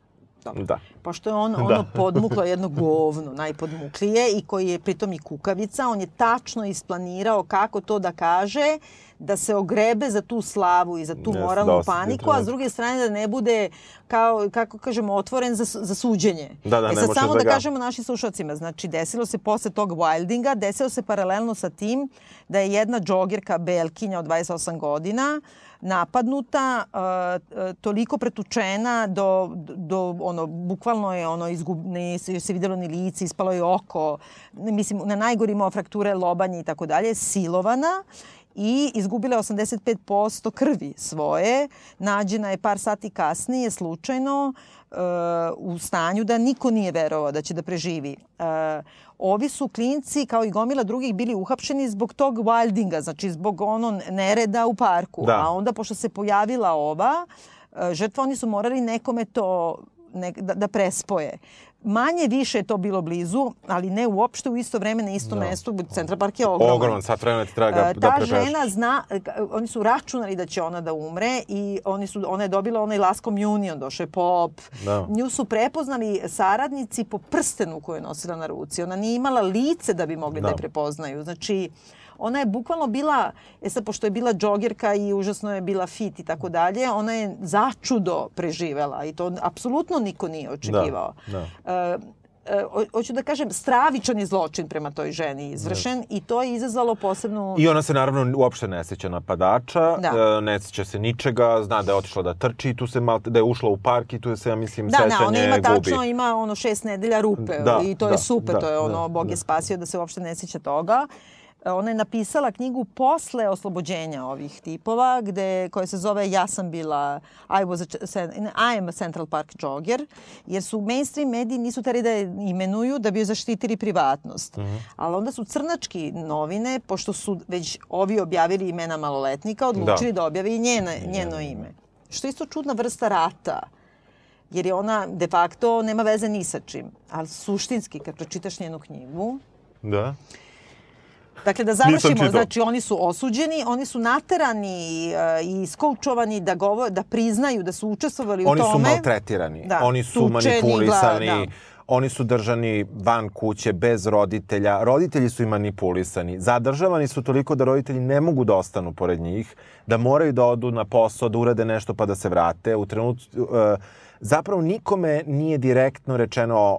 Dobro. Da. Pošto je on ono podmuklo jedno govno, najpodmuklije i koji je pritom i kukavica, on je tačno isplanirao kako to da kaže, da se ogrebe za tu slavu i za tu Jeste, moralnu je paniku, a s druge strane da ne bude, kao, kako kažemo, otvoren za, za suđenje. Da, da, e sad samo da da, ga- kažemo našim slušalcima, znači desilo se posle tog wildinga, desilo se paralelno sa tim da je jedna džogirka Belkinja od 28 godina uh, uh, toliko pretučena do, do ono, bukvalno je ono, izgub, ne se, videlo ni lice, ispalo je oko, mislim, na najgori imao frakture lobanje i tako dalje, silovana i izgubila je 85% krvi svoje. Nađena je par sati kasnije slučajno u stanju da niko nije verovao da će da preživi. Ovi su klinci, kao i gomila drugih, bili uhapšeni zbog tog wildinga, znači zbog ono nereda u parku. Da. A onda, pošto se pojavila ova uh, žrtva, oni su morali nekome to ne, da, da prespoje. Manje više je to bilo blizu, ali ne uopšte u isto vreme na istom da. mestu. Central Park je ogroman. Ogroman, sad vremena ti treba ga, E, da Ta žena zna, oni su računali da će ona da umre i oni su, ona je dobila onaj Last Communion, došao je pop. Da. Nju su prepoznali saradnici po prstenu koju je nosila na ruci. Ona nije imala lice da bi mogli da, Da. je prepoznaju. Znači, ona je bukvalno bila, e sad, pošto je bila džogerka i užasno je bila fit i tako dalje, ona je začudo preživela i to apsolutno niko nije očekivao. Da, E, e, ho- hoću da kažem, stravičan je zločin prema toj ženi izvršen i to je izazvalo posebnu... I ona se naravno uopšte ne seća napadača, Da. e, ne seća se ničega, zna da je otišla da trči, tu se mal, da je ušla u park i tu se, ja mislim, Da, da, sećanje ona ima gubi. tačno, ima ono šest nedelja rupe Da, i to da, je super, da, to je ono, da, Bog da. je spasio da se uopšte ne sjeća toga. E, Ona je napisala knjigu posle oslobođenja ovih tipova, gde, koja se zove Ja sam bila, I, was a, I am a Central Park jogger, jer su mainstream mediji nisu teri da je imenuju da bi joj zaštitili privatnost. Mhm. Ali onda su crnački novine, pošto su već ovi objavili imena maloletnika, odlučili da, da objave i njene, njeno ime. Što je isto čudna vrsta rata jer je ona de facto nema veze ni sa čim. Ali suštinski, kad pročitaš njenu knjigu, Da. Dakle, da završimo, znači oni su osuđeni, oni su naterani uh, i skoučovani da, govo, da priznaju da su učestvovali Oni u su tome. maltretirani, Da, oni su tučeni, manipulisani, gla- da. oni su držani van kuće bez roditelja, roditelji su i manipulisani, zadržavani su toliko da roditelji ne mogu da ostanu pored njih, da moraju da odu na posao, da urade nešto pa da se vrate. U trenutku, uh, zapravo nikome nije direktno rečeno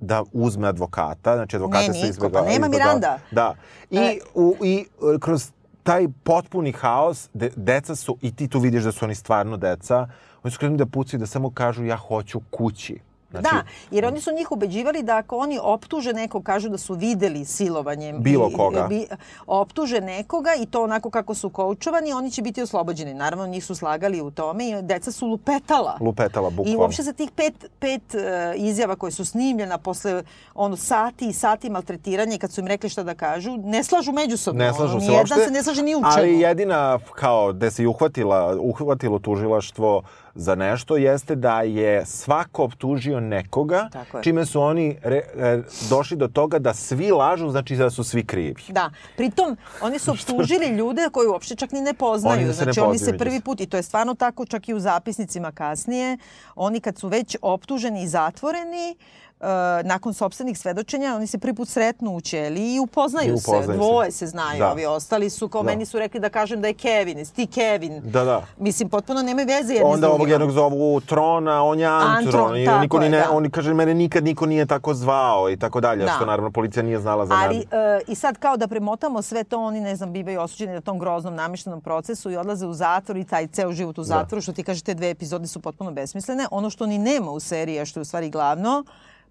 da uzme advokata, znači advokate Ne, se izbjegava. pa nema Miranda. Da. I, E. u, i e, kroz taj potpuni haos, de, deca su, i ti tu vidiš da su oni stvarno deca, oni su krenuli da pucaju da samo kažu ja hoću kući. Znači, da, jer oni su njih ubeđivali da ako oni optuže nekog, kažu da su videli silovanjem. Bilo i- koga. Bi, optuže nekoga i to onako kako su koučovani, oni će biti oslobođeni. Naravno, njih su slagali u tome i deca su lupetala. Lupetala, I bukvalno. uopšte za tih pet, pet uh, izjava koje su snimljena posle ono, sati i sati maltretiranja i kad su im rekli šta da kažu, ne slažu međusobno. Ne slažu ono, se uopšte. se ne slaže ni u čemu. Ali jedina, kao, gde se i uhvatila, uhvatilo tužilaštvo za nešto, jeste da je svako optužio nekoga, čime su oni re, re, došli do toga da svi lažu, znači da su svi krivi. Da, pritom oni su optužili ljude koji uopšte čak ni ne poznaju. Oni se ne znači oni poznaju se prvi put, i to je stvarno tako čak i u zapisnicima kasnije, oni kad su već optuženi i zatvoreni, uh, nakon sobstvenih svedočenja, oni se prvi put sretnu u ćeliji i upoznaju, I upoznaju se. se. Dvoje se znaju, Da. ovi ostali su, kao Da. meni su rekli da kažem da je Kevin, jesi ti Kevin. Da, da. Mislim, potpuno nemaju veze jedni s Onda ovog jednog zovu Trona, on je Antron. Antron, niko ni je, ne, da. oni kaže, mene nikad niko nije tako zvao i tako dalje. Da. Što naravno policija nije znala za Ali, e, i sad kao da premotamo sve to, oni, ne znam, bivaju osuđeni na tom groznom namještenom procesu i odlaze u zatvor i taj ceo život u zatvoru, što ti kaže, te dve epizode su potpuno besmislene. Ono što ni nema u seriji, a što je u stvari glavno,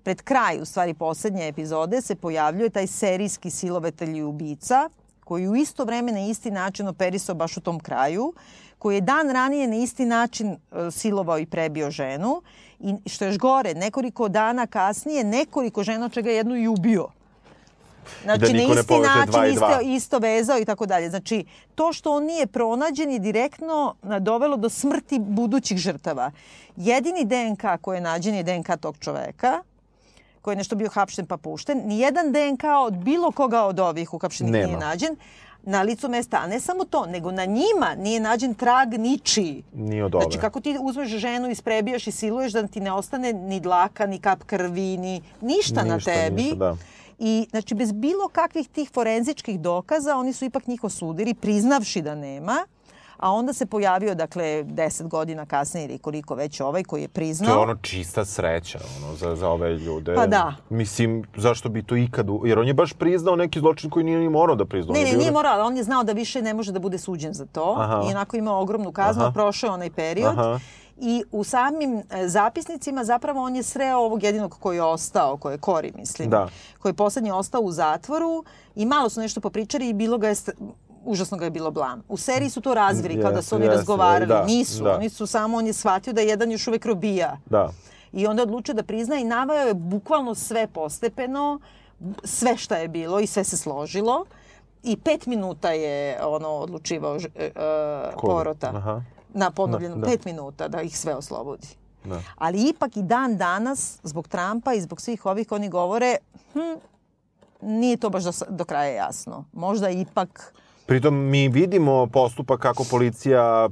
pred kraj, u stvari poslednje epizode, se pojavljuje taj serijski silovatelj i ubica, koji u isto vreme na isti način operisao baš u tom kraju, koji je dan ranije na isti način e, silovao i prebio ženu i što je još gore, nekoliko dana kasnije, nekoliko žena, čega je jednu i ubio. Znači, Da na isti način isto, isto vezao i tako dalje. Znači, to što on nije pronađen je direktno dovelo do smrti budućih žrtava. Jedini DNK koji je nađen je DNK tog čoveka, koji je nešto bio hapšten pa pušten. Nijedan DNK od bilo koga od ovih uhapšenih Nema. nije nađen na licu mesta. A ne samo to, nego na njima nije nađen trag ničiji. Nije od ove. Znači, kako ti uzmeš ženu, isprebijaš i siluješ da ti ne ostane ni dlaka, ni kap krvi, ni ništa, na Ništa, tebi. ništa, da. I, znači, bez bilo kakvih tih forenzičkih dokaza, oni su ipak njih osudili, priznavši da nema. A onda se pojavio, dakle, deset godina kasnije ili koliko već ovaj koji je priznao. To je ono čista sreća ono, za, za ove ljude. Pa da. Mislim, zašto bi to ikad... u- Jer on je baš priznao neki zločin koji nije ni morao da prizna. On Ne, ne, bio nije morao, ali on je znao da više ne može da bude suđen za to. Aha. I onako imao ogromnu kaznu, Aha. prošao onaj period. Aha. I u samim e, zapisnicima zapravo on je sreo ovog jedinog koji je ostao, koji je Kori, mislim. Da. Koji je poslednji ostao u zatvoru i malo su nešto popričali i bilo ga je užasno ga je bilo blam. U seriji su to razvili, kao da su oni jeste, razgovarali. da, Nisu, da. oni su samo, on je shvatio da jedan još uvek robija. Da. I onda odlučio da prizna i naveo je bukvalno sve postepeno, sve šta je bilo i sve se složilo. I pet minuta je ono odlučivao Koga? porota. Aha. Na ponovljenu, Da, da. pet minuta da ih sve oslobodi. Da. Ali ipak i dan danas, zbog Trumpa i zbog svih ovih oni govore, hm, nije to baš do, do kraja jasno. Možda ipak... Pritom mi vidimo postupak kako policija e,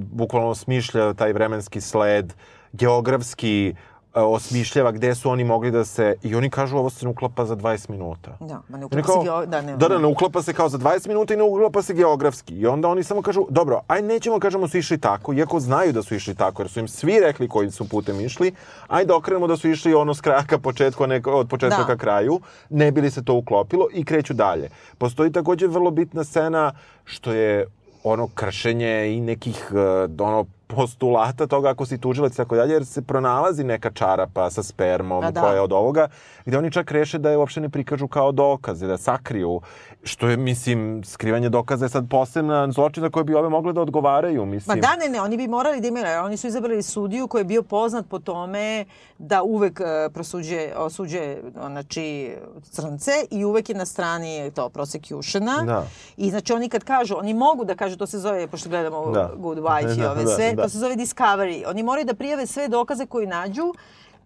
bukvalno smišlja taj vremenski sled, geografski osmišljava gde su oni mogli da se... I oni kažu ovo se ne uklapa za 20 minuta. Da, ma ne uklapa se kao, geo- da, ne, da, da, ne uklapa se kao za 20 minuta i ne uklapa se geografski. I onda oni samo kažu, dobro, aj nećemo kažemo su išli tako, iako znaju da su išli tako, jer su im svi rekli koji su putem išli, ajde okrenemo da su išli ono s kraja ka početku, a ne od početka Da. ka kraju, ne bi li se to uklopilo i kreću dalje. Postoji takođe vrlo bitna scena što je ono kršenje i nekih eh, ono postulata toga ako si tužilac i tako dalje, jer se pronalazi neka čarapa sa spermom Pa da. koja je od ovoga, gde oni čak reše da je uopšte ne prikažu kao dokaze, da sakriju, što je, mislim, skrivanje dokaza je sad posebna zločin za koje bi ove mogle da odgovaraju, Ma mislim. da, ne, ne, oni bi morali da imaju, oni su izabrali sudiju koji je bio poznat po tome da uvek uh, prosuđe, osuđe, znači, crnce i uvek je na strani to prosecutiona. Da. I znači oni kad kažu, oni mogu da kažu, to se zove, pošto gledamo Da. Good Wife i Da, ove da, sve, da. to se zove Discovery. Oni moraju da prijave sve dokaze koji nađu,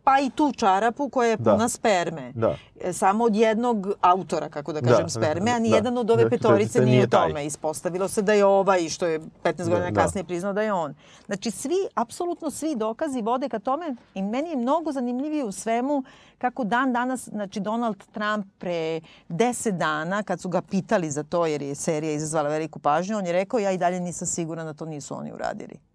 pa i tu čarapu koja je Da. puna sperme. Da. E, Samo od jednog autora, kako da Da, kažem, da, sperme, a da. nijedan od ove petorice to nije u taj. tome. Ispostavilo se da je ovaj, što je 15 godina da. kasnije priznao da je on. Znači, svi, apsolutno svi dokazi vode ka tome i meni je mnogo zanimljivije u svemu kako dan danas, znači Donald Trump pre 10 dana, kad su ga pitali za to, jer je serija izazvala veliku pažnju, on je rekao ja i dalje nisam siguran da to nisu oni uradili.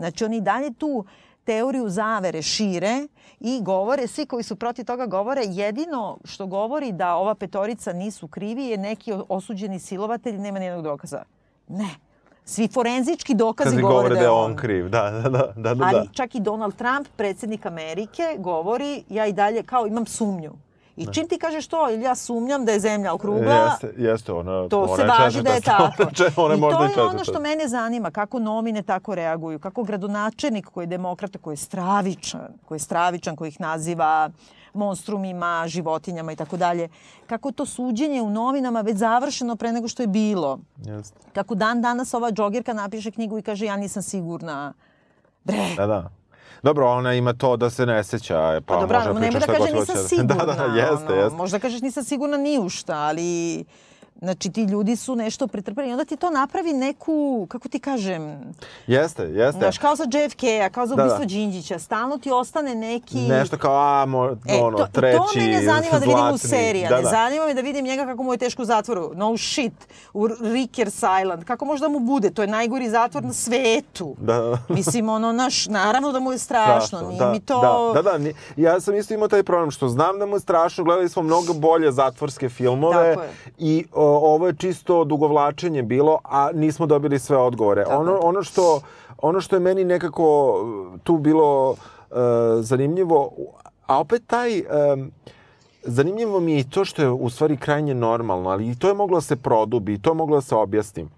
Znači, oni dalje tu teoriju zavere šire i govore, svi koji su protiv toga govore, jedino što govori da ova petorica nisu krivi je neki osuđeni silovatelj, nema nijednog dokaza. Ne. Svi forenzički dokazi Kazi govore, da je on. kriv, da, da, da, da, da. Ali čak i Donald Trump, predsjednik Amerike, govori ja i dalje kao imam sumnju. I čim ti kažeš to, ili ja sumnjam da je zemlja okrugla, Jeste, jeste, ona, to ona se važi da je tako. Ona je I možda to je ono što mene zanima, kako novine tako reaguju, kako gradonačelnik koji je demokrata, koji je stravičan, koji je stravičan, koji ih naziva monstrumima, životinjama i tako dalje, kako to suđenje u novinama već završeno pre nego što je bilo. Jeste. Kako dan danas ova džogirka napiše knjigu i kaže ja nisam sigurna. Bre, Da, da. Dobro, ona ima to da se ne seća, pa, Pa dobro, može ali da da šta kaže god nisam hoće. sigurna. Da, da, jeste, jeste. Možda kažeš nisam sigurna ni u šta, ali znači ti ljudi su nešto pretrpeli i onda ti to napravi neku, kako ti kažem, Jeste, jeste. znaš, kao za JFK-a, kao za Da, da. ubistvo Đinđića, stalno ti ostane neki... Nešto kao, a, mo, E, ono, to, treći, to mene zanima da vidim u zlatni. seriji, Da, da. zanima me da vidim njega kako mu je teško u zatvoru. No shit, u Rikers Island, kako može da mu bude? To je najgori zatvor na svetu. Da, da. Mislim, ono, naš, naravno da mu je strašno, nije da, mi to... Da, da, da, ni- ja sam isto imao taj problem što znam da mu je strašno, gledali smo mnogo bolje zatvorske filmove Tako je. i o, ovo je čisto dugovlačenje bilo, a nismo dobili sve odgovore. Tako Ono, ono, što, ono što je meni nekako uh, tu bilo uh, zanimljivo, a opet taj... Um, Zanimljivo mi je i to što je u stvari krajnje normalno, ali i to je moglo da se produbi, i to je moglo da se objasni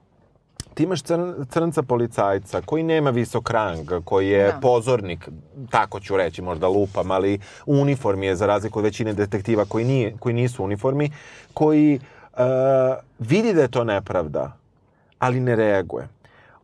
ti imaš crn, crnca policajca koji nema visok rang, koji je Da. pozornik, tako ću reći, možda lupam, ali u uniformi je za razliku od većine detektiva koji, nije, koji nisu uniformi, koji uh, vidi da je to nepravda, ali ne reaguje.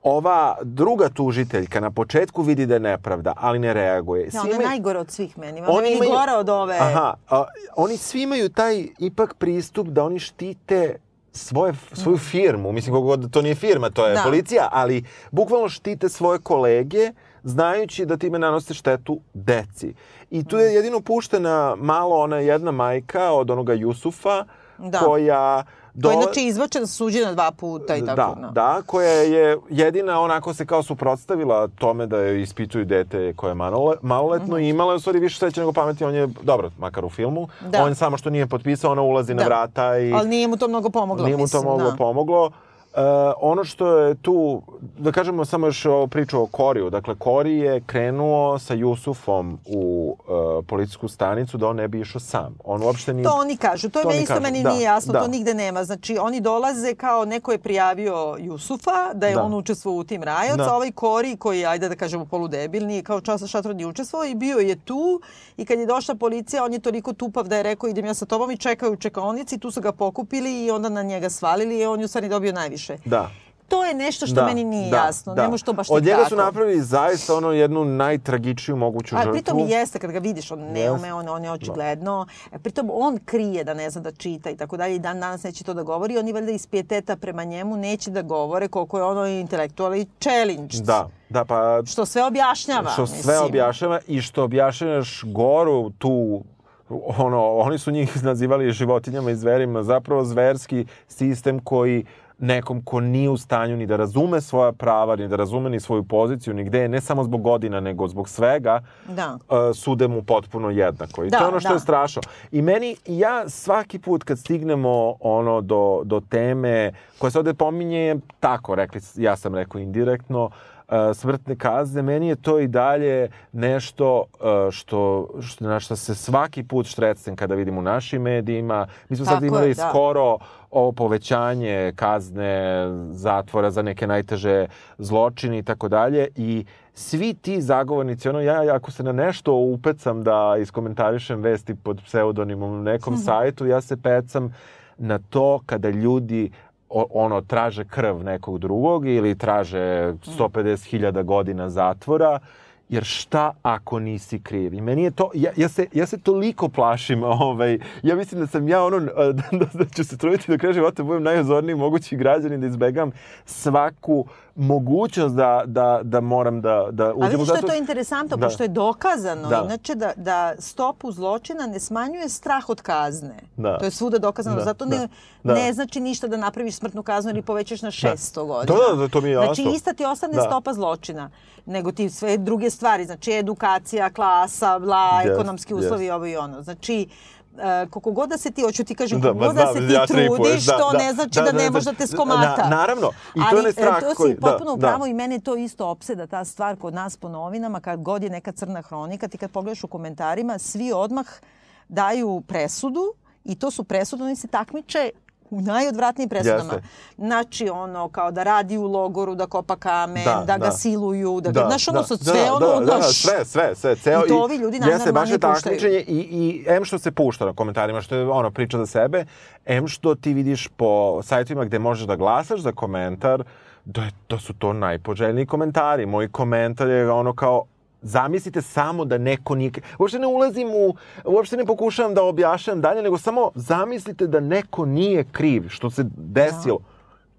Ova druga tužiteljka na početku vidi da je nepravda, ali ne reaguje. Ja, Svi ona je imaju- najgore od svih meni. Ona je meni gora od ove. Aha, a, oni svi imaju taj ipak pristup da oni štite svoje, svoju firmu. Mislim, kako god to nije firma, to je Da. policija, ali bukvalno štite svoje kolege znajući da time nanose štetu deci. I tu Mm. je jedino puštena malo ona jedna majka od onoga Jusufa Da. koja... To je dole- znači izvačena suđena dva puta i tako. da, no. da, koja je jedina onako se kao suprotstavila tome da je ispituju dete koje je malole, maloletno i imala je u stvari više sreće nego pameti. On je, dobro, makar u filmu, Da. on samo što nije potpisao, ona ulazi na Da. vrata i Ali nije mu to mnogo pomoglo, nije mu to mislim, moglo da. pomoglo. E, ono što je tu, da kažemo samo još o priču o Koriju. Dakle, Kori je krenuo sa Jusufom u, e, policijsku stanicu da on ne bi išao sam. On uopšte nije... To oni kažu, to, je To meni oni isto kažu, meni da, nije jasno, da. to nigde nema. Znači, oni dolaze kao neko je prijavio Jusufa, da je Da. on učestvovao u tim rajoc, Da. a ovaj Kori koji, ajde da kažemo, poludebil, nije kao časa šator nije učestvovao i bio je tu i kad je došla policija, on je toliko tupav da je rekao idem ja sa tobom i čekaju u čekaonici, tu su ga pokupili i onda na njega svalili i on je u stvari dobio najviše. Da. To je nešto što meni nije jasno. Ne može to baš Od njega su napravili zaista ono jednu najtragičniju moguću A žrtvu. pritom i jeste kad ga vidiš, on ne ume, on, on je očigledno. E, Pritom on krije da ne zna da čita i tako dalje i dan danas neće to da govori. Oni valjda iz pijeteta prema njemu neće da govore koliko je ono intelektualni challenge. Da, da, pa Što sve objašnjava. što sve mislim. objašnjava i što objašnjavaš goru tu ono, oni su njih nazivali životinjama i zverima, zapravo zverski sistem koji nekom ko nije u stanju ni da razume svoja prava, ni da razume ni svoju poziciju, ni gde je, ne samo zbog godina, nego zbog svega, Da. uh, sude mu potpuno jednako. I Da, to je ono što da. je strašno. I meni, ja svaki put kad stignemo ono do, do teme koja se ovde pominje, tako rekli, ja sam rekao indirektno, uh, smrtne kazne, meni je to i dalje nešto uh, što, što, na što se svaki put štrecem kada vidim u našim medijima. Mi smo sad Tako je, imali da. skoro ovo povećanje kazne zatvora za neke najteže zločine i tako dalje. I svi ti zagovornici, ono ja ako se na nešto upecam da iskomentarišem vesti pod pseudonimom na nekom sajtu, ja se pecam na to kada ljudi o, ono traže krv nekog drugog ili traže 150.000 godina zatvora jer šta ako nisi kriv? I meni je to, ja, ja, se, ja se toliko plašim, ovaj, ja mislim da sam ja ono, da, da ću se truditi do kraja života, budem najozorniji mogući građanin, da izbegam svaku mogućnost da, da, da moram da, da A uđem u vidiš što je zatvor. to interesantno, Da. pošto je dokazano, Da. inače da, da stopu zločina ne smanjuje strah od kazne. Da. To je svuda dokazano, Da, zato da, ne, da. ne znači ništa da napraviš smrtnu kaznu ili povećaš na 600 godina. Da, da, to mi je Znači jasno. ista ti ostane Da. stopa zločina, nego ti sve druge stvari, znači edukacija, klasa, bla, Yes, ekonomski uslovi, yes. ovo i ono. Znači, e, koliko god da se ti, hoću ti kažem, Da, koliko god da se ti ja trudiš, da, to da, ne znači da, da, da, ne da. može da te skomata. Na- naravno. I to je Ali, onaj strah e, to koji- si da, potpuno da. pravu i mene je to isto opseda, ta stvar kod nas po novinama, kad god je neka crna hronika, ti kad pogledaš u komentarima, svi odmah daju presudu i to su presude, oni se takmiče u najodvratnijim presudama. Jeste. Znači, ono, kao da radi u logoru, da kopa kamen, da, Da, ga da. siluju, da ga, znaš, ono, da, sa sve da, ono, da, da, sve, sve, sve, ceo I to ovi ljudi Jeste, baš je najnormalnije puštaju. takmičenje i, i em što se pušta na komentarima, što je ono priča za sebe, em što ti vidiš po sajtovima gde možeš da glasaš za komentar, da, je, da su to najpoželjniji komentari. Moj komentar je ono kao, zamislite samo da neko nije... Uopšte ne ulazim u... Uopšte ne pokušavam da objašnjam dalje, nego samo zamislite da neko nije kriv, što se desilo.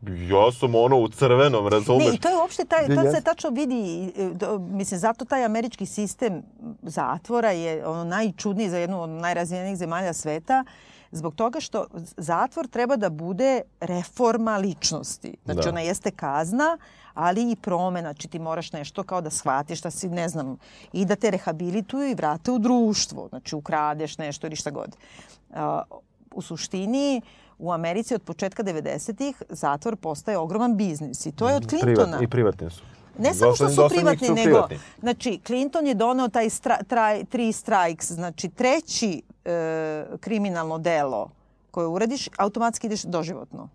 Ja sam ono u crvenom, razumeš? Ne, i to je uopšte, taj, Da, to se tačno vidi, e, mislim, zato taj američki sistem zatvora je ono najčudniji za jednu od najrazvijenijih zemalja sveta, zbog toga što zatvor treba da bude reforma ličnosti. Znači, Da. ona jeste kazna, ali i promena. Znači, ti moraš nešto kao da shvatiš da si, ne znam, i da te rehabilituju i vrate u društvo. Znači, ukradeš nešto ili šta god. U suštini, u Americi od početka 90-ih zatvor postaje ogroman biznis i to je od Clintona. Privat, I privatni su. Ne samo što su privatni, su nego, privatni. znači, Clinton je doneo taj stra, traj, tri strikes, znači treći e, kriminalno delo koje uradiš, automatski ideš doživotno.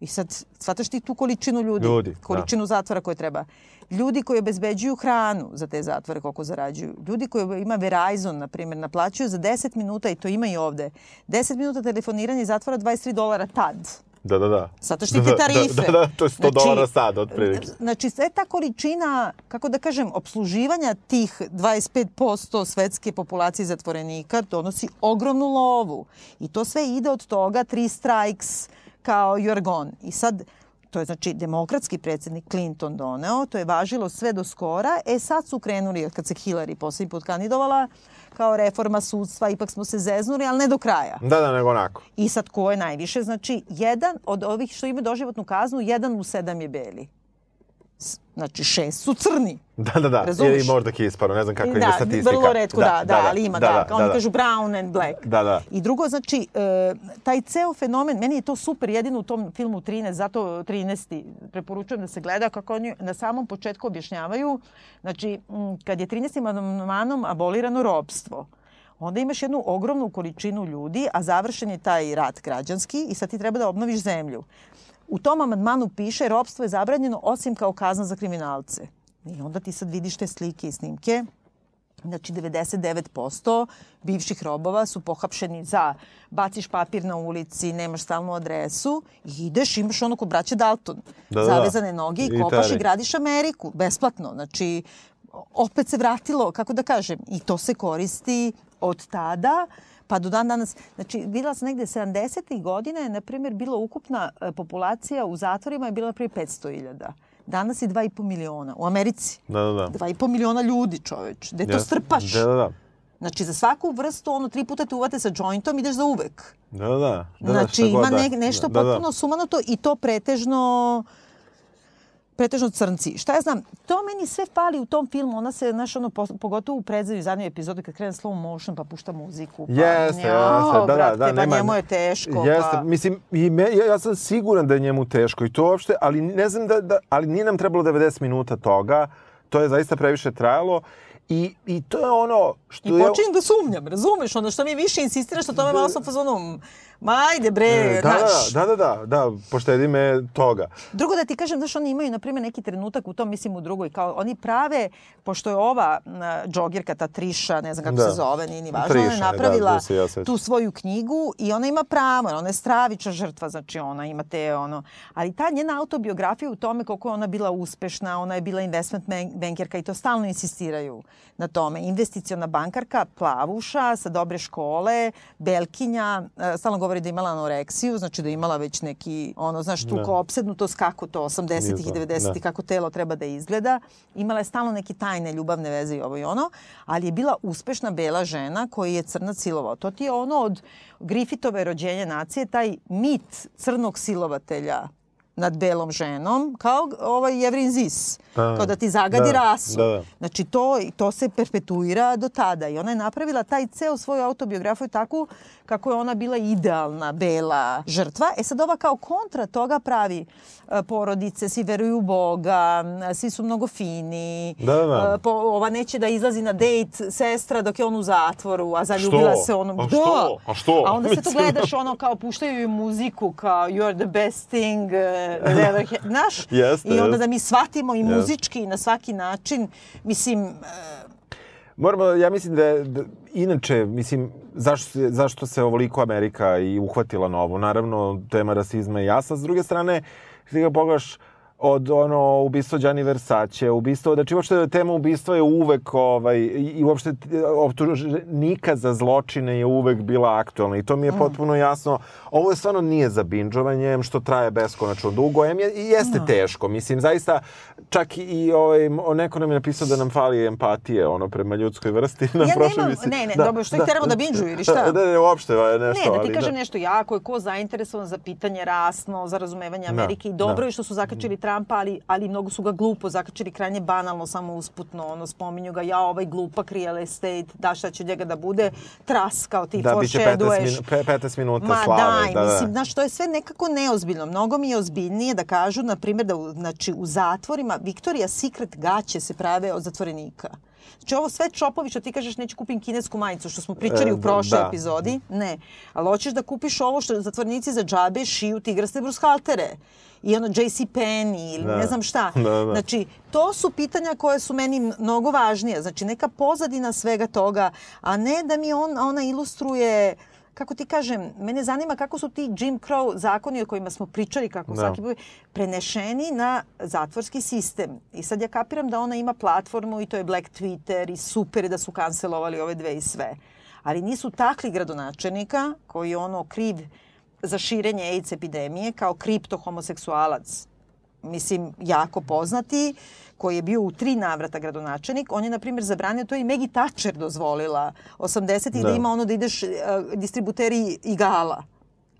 I sad, shvataš ti tu količinu ljudi, Ljudi, da. količinu zatvora koje treba. Ljudi koji obezbeđuju hranu za te zatvore, koliko zarađuju. Ljudi koji ima Verizon, na primjer, naplaćuju za 10 minuta, i to ima i ovde, 10 minuta telefoniranja i zatvora 23 dolara tad. Da, da, da. Zato što da, ti te da, tarife. Da, da, to je 100 Znači, dolara sad, otprilike. Znači, sve ta količina, kako da kažem, obsluživanja tih 25% svetske populacije zatvorenika donosi ogromnu lovu. I to sve ide od toga, tri strikes kao you're gone. I sad, to je znači demokratski predsjednik Clinton doneo, to je važilo sve do skora. E sad su krenuli, kad se Hillary posljednji put kandidovala, kao reforma sudstva, ipak smo se zeznuli, ali ne do kraja. Da, da, nego onako. I sad ko je najviše? Znači, jedan od ovih što ima doživotnu kaznu, jedan u sedam je beli. Znači, šest su crni. Da, da, da. Razumeš? Ili možda kisparo, ne znam kakva da, ide statistika. vrlo redko, da, da, ali ima, da, da, Oni da. kažu brown and black. Da, da. I drugo, znači, e, taj ceo fenomen, meni je to super, jedino u tom filmu 13, zato 13. preporučujem da se gleda kako oni na samom početku objašnjavaju, znači, kad je 13. amandmanom abolirano robstvo, onda imaš jednu ogromnu količinu ljudi, a završen je taj rat građanski i sad ti treba da obnoviš zemlju. U tom amandmanu piše robstvo je zabranjeno osim kao kazna za kriminalce. I onda ti sad vidiš te slike i snimke. Znači, 99% bivših robova su pohapšeni za baciš papir na ulici, nemaš stalnu adresu i ideš, imaš ono ko braće Dalton. Da, da, da. zavezane noge i kopaš i gradiš Ameriku, besplatno. Znači, opet se vratilo, kako da kažem, i to se koristi od tada pa do dan danas. Znači, videla sam negde 70. godina je, na primjer, bila ukupna e, populacija u zatvorima je bila prije 500.000. Danas je 2,5 miliona. U Americi. Da, da, da. 2,5 miliona ljudi, čoveč. Gde to Jeste. strpaš? Da, da, da. Znači, za svaku vrstu, ono, tri puta te uvate sa jointom, ideš za uvek. Da, da, da. da, da znači, ima da. ne, nešto da, da. potpuno sumanuto i to pretežno pretežno crnci. Šta ja znam, to meni sve fali u tom filmu. Ona se, znaš, ono, po- pogotovo u predzaju zadnje epizode kad krene slow motion pa pušta muziku. Pa, Jeste, Jao, jeste, da, da, brate, da, pa nema- njemu je teško. Jeste, pa... mislim, i me, ja, ja sam siguran da je njemu teško i to uopšte, ali ne znam da, da ali nije nam trebalo 90 minuta toga, to je zaista previše trajalo i, i to je ono što I je... počinjem da sumnjam, razumeš? Ono što mi više insistiraš na tome, malo sam fazonom, ma ajde bre, E, da, znaš. da, da, da, da, poštedi me toga. Drugo da ti kažem, znaš, oni imaju, na primjer, neki trenutak u tom, mislim, u drugoj, kao oni prave, pošto je ova džogirka, ta Triša, ne znam kako Da. se zove, nije ni važno, Triša, ona je da, napravila se ja tu svoju knjigu i ona ima pravo, ona je stravična žrtva, znači ona ima te, ono, ali ta njena autobiografija u tome koliko je ona bila uspešna, ona je bila investment bankerka i to stalno insistiraju na tome. Investiciona bankarka, plavuša, sa dobre škole, belkinja, e, stalno govori da je imala anoreksiju, znači da je imala već neki, ono, znaš, tu Da. kao opsednutost kako to 80-ih i Izgleda, 90-ih, da. kako telo treba da izgleda. Imala je stalno neke tajne ljubavne veze i ovo i ono, ali je bila uspešna bela žena koji je crnac silovao. To ti je ono od Griffithove rođenja nacije, taj mit crnog silovatelja nad belom ženom, kao ovaj Jevrin Zis. Da. Kao da ti zagadi Da, rasu. da, da. Znači to, to se perpetuira do tada i ona je napravila taj ceo svoju autobiografiju takvu kako je ona bila idealna bela žrtva. E sad ova kao kontra toga pravi e, porodice, svi veruju u Boga, svi su mnogo fini. Da, da, da. E, po, ova neće da izlazi na dejt sestra dok je on u zatvoru, a zaljubila Što? se onom. A da. što? A što? A onda se to gledaš ono kao puštaju muziku kao you are the best thing Znaš? Jeste, I onda da mi shvatimo i Jeste. muzički i na svaki način. Mislim, e, Moramo, ja mislim da, je- da inače, mislim, zašto, zašto se ovoliko Amerika i uhvatila na ovo? Naravno, tema rasizma je jasna. S druge strane, ti ga pogledaš od ono ubistvo Gianni Versace, ubistvo, znači uopšte tema ubistva je uvek ovaj, i, uopšte optuženika za zločine je uvek bila aktualna i to mi je potpuno jasno. Ovo je stvarno nije za binđovanje, em što traje beskonačno dugo, em je, i jeste teško. Mislim, zaista, čak i ovaj, neko nam je napisao da nam fali empatije ono, prema ljudskoj vrsti. Na Ja prošloj nemam- emisiji. ne, ne, dobro, što ih teramo da binđuju ili šta? Da, ne, uopšte, va, nešto. ne, da ti ali kažem nešto jako je ko zainteresovan za pitanje rasno, za razumevanje Da, Amerike i dobro da. je što su zakačili Trumpa, ali, ali mnogo su ga glupo zakačili, krajnje banalno, samo usputno, ono, spominju ga, ja ovaj glupak real estate, da šta će njega da bude, tras kao ti Da, biće 15, foreshaduješ. minu, pe- 15 minuta Ma slave. daj, da, da. mislim, znaš, to je sve nekako neozbiljno. Mnogo mi je ozbiljnije da kažu, na primjer, da u, znači, u zatvorima Victoria's Secret gaće se prave od zatvorenika. Znači ovo sve čopovi što ti kažeš neću kupim kinesku majicu što smo pričali E, u prošloj da. epizodi. Ne. Ali hoćeš da kupiš ovo što zatvornici za džabe šiju tigraste brushaltere i ono JC Penney ili Da. ne znam šta. Da, da. Znači, to su pitanja koje su meni mnogo važnije. Znači, neka pozadina svega toga, a ne da mi on, ona ilustruje kako ti kažem, mene zanima kako su ti Jim Crow zakoni o kojima smo pričali, kako Da. svaki prenešeni na zatvorski sistem. I sad ja kapiram da ona ima platformu i to je Black Twitter i super je da su kancelovali ove dve i sve. Ali nisu takli gradonačelnika koji je ono kriv za širenje AIDS epidemije kao kripto-homoseksualac mislim, jako poznati, koji je bio u tri navrata gradonačelnik. On je, na primjer, zabranio, to je i Maggie Thatcher dozvolila 80-ih da. Da. ima ono da ideš uh, distributeri igala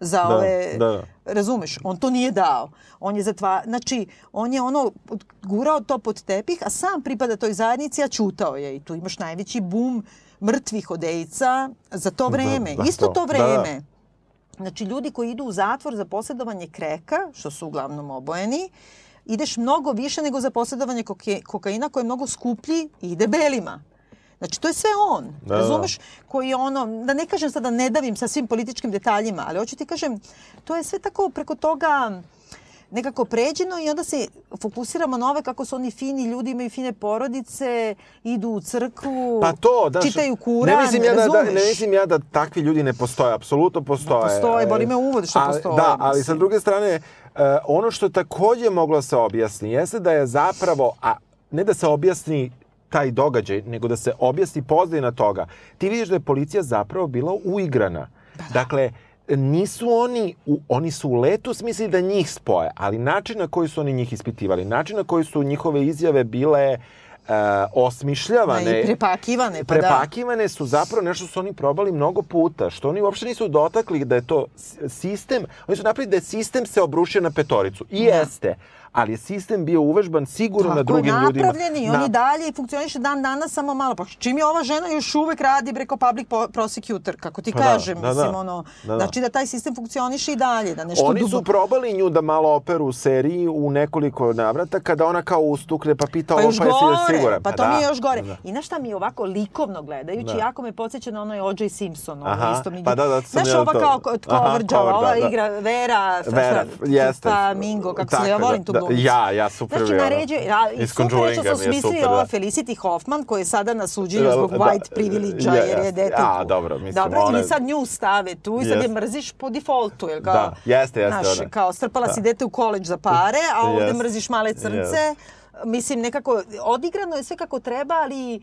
za Da, ove... da. Razumeš? On to nije dao. On je zatva... Znači, on je ono gurao to pod tepih, a sam pripada toj zajednici, a čutao je. I tu imaš najveći bum mrtvih od AIDS-a za to vreme. da, Isto to. to Da, da. Znači, ljudi koji idu u zatvor za posjedovanje kreka, što su uglavnom obojeni, ideš mnogo više nego za posjedovanje kokaina koji je mnogo skuplji i ide belima. Znači, to je sve on, Da, da. razumeš? Koji je ono, da ne kažem sada, ne davim sa svim političkim detaljima, ali hoću ti kažem, to je sve tako preko toga nekako pređeno i onda se fokusiramo na ove kako su oni fini ljudi, imaju fine porodice, idu u crkvu, Pa to, znaš, čitaju Kuran, ne mislim ja da, da, ne mislim ja da takvi ljudi ne postoje, apsolutno postoje. postoje, boli me uvod što Ali- postoje, Da, ali sa mislim. druge strane, e, ono što takođe moglo se objasni jeste da je zapravo, a ne da se objasni taj događaj, nego da se objasni pozadina toga. Ti vidiš da je policija zapravo bila uigrana. Dakle, nisu oni, u, oni su u letu smislili da njih spoje, ali način na koji su oni njih ispitivali, način na koji su njihove izjave bile e, osmišljavane, Da, i prepakivane, pa da. prepakivane su zapravo nešto su oni probali mnogo puta, što oni uopšte nisu dotakli da je to sistem, oni su napravili da je sistem se obrušio na petoricu. I jeste, ali je sistem bio uvežban sigurno na drugim Tako je ljudima. napravljen i on i dalje funkcioniše dan danas samo malo. Pa čim je ova žena još uvek radi preko public prosecutor, kako ti Pa da, kažem, da, da. mislim, ono, Da, da. znači da taj sistem funkcioniše i dalje, da nešto Oni su probali nju da malo operu u seriji u nekoliko navrata kada ona kao ustukne pa pita Pa ovo pa jesi siguran? pa to da, mi je još gore. da. I znaš šta mi je ovako likovno gledajući, Da. jako me podsjeća na onoj O.J. Simpson, ovo Aha, isto mi... pa da, da, Znaš, ova to- kao ko- Aha, cover, ova da, da. igra Vera, Vera, Fra-. Flamingo, kako se, Tako ja da, volim tu da, glumicu. ja, ja, super Znači, naređuje, ja, Iz super što Conjuringa su mi je smislili super, ova da. Felicity Hoffman, koja je sada na suđenju zbog da, white privilege-a, je, jer je dete... A, dobro, mislim, Dobro, ona i sad nju stave tu i sad je mrziš po defaultu, jel kao... Da, jeste, jeste Znaš, ona. kao strpala si Da. dete u koleđ za pare, a ovde Jeste. mrziš male crnce. Jeste. Mislim, nekako, odigrano je sve kako treba, ali...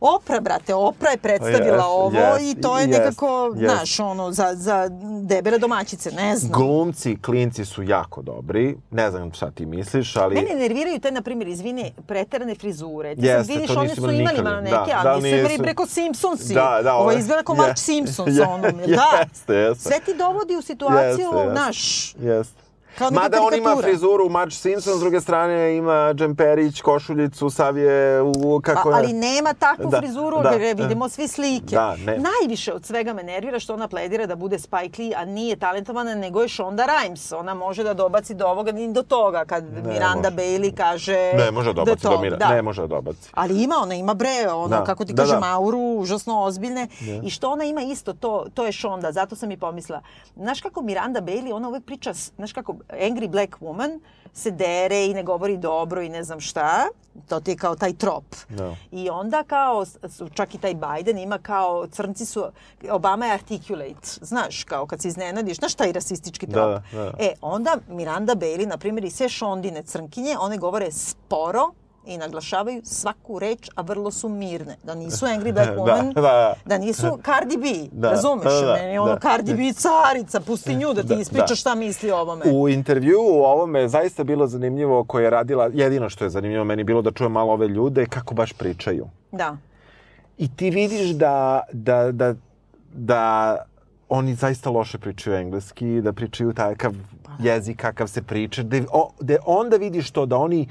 Opra, brate, Opra je predstavila Jest, ovo jest, i to je jest, nekako, jest. znaš, ono, za, za debele domaćice, ne znam. Glumci, klinci su jako dobri. Ne znam šta ti misliš, ali... Mene nerviraju te, na primjer, izvini, preterane frizure. Ti Jeste, vidiš, one su imali nikad. malo neke, Da, da, ali nisu imali nisu. preko Simpsonsi. Da, da, Ovo izgleda kao Mark je- Simpson je- sa onom, da? jeste, jeste. Sve ti dovodi u situaciju, Jeste, jeste. znaš, Jeste. Kao Mada on ima frizuru Marge Simpson, s druge strane ima džemperić, košuljicu, sav je u, kako je... ali nema takvu Da, frizuru, da, jer da. vidimo svi slike. Da, ne. Najviše od svega me nervira što ona pledira da bude Spike Lee, a nije talentovana, nego je Shonda Rhimes. Ona može da dobaci do ovoga ni do toga, kad Miranda može. Bailey kaže... Ne može da dobaci to- do Mira, ne može da dobaci. Ali ima, ona ima bre, ono, Da, kako ti da, kažem, da. auru, užasno ozbiljne. I što ona ima isto, to, to je Shonda, zato sam i pomislila. Znaš kako Miranda Bailey, ona uvek priča, znaš kako Angry Black Woman se dere i ne govori dobro i ne znam šta. To ti je kao taj trop. Da. I onda kao, čak i taj Biden ima kao, crnci su, Obama je articulate, znaš, kao kad se iznenadiš, znaš taj rasistički trop. Da, da. E, onda Miranda Bailey, na primjer, i sve šondine crnkinje, one govore sporo i naglašavaju svaku reč, a vrlo su mirne. Da nisu Angry Black Da, Woman, da. da nisu Cardi B, Da, razumeš? da, da, Meni ono da. Cardi B carica, pusti nju da ti Da, ispriča da. šta misli o ovome. U intervju o ovome je zaista bilo zanimljivo koje je radila, jedino što je zanimljivo meni bilo da čujem malo ove ljude kako baš pričaju. Da. I ti vidiš da, da, da, da oni zaista loše pričaju engleski, da pričaju takav jezik kakav se priča, da, o, da onda vidiš to da oni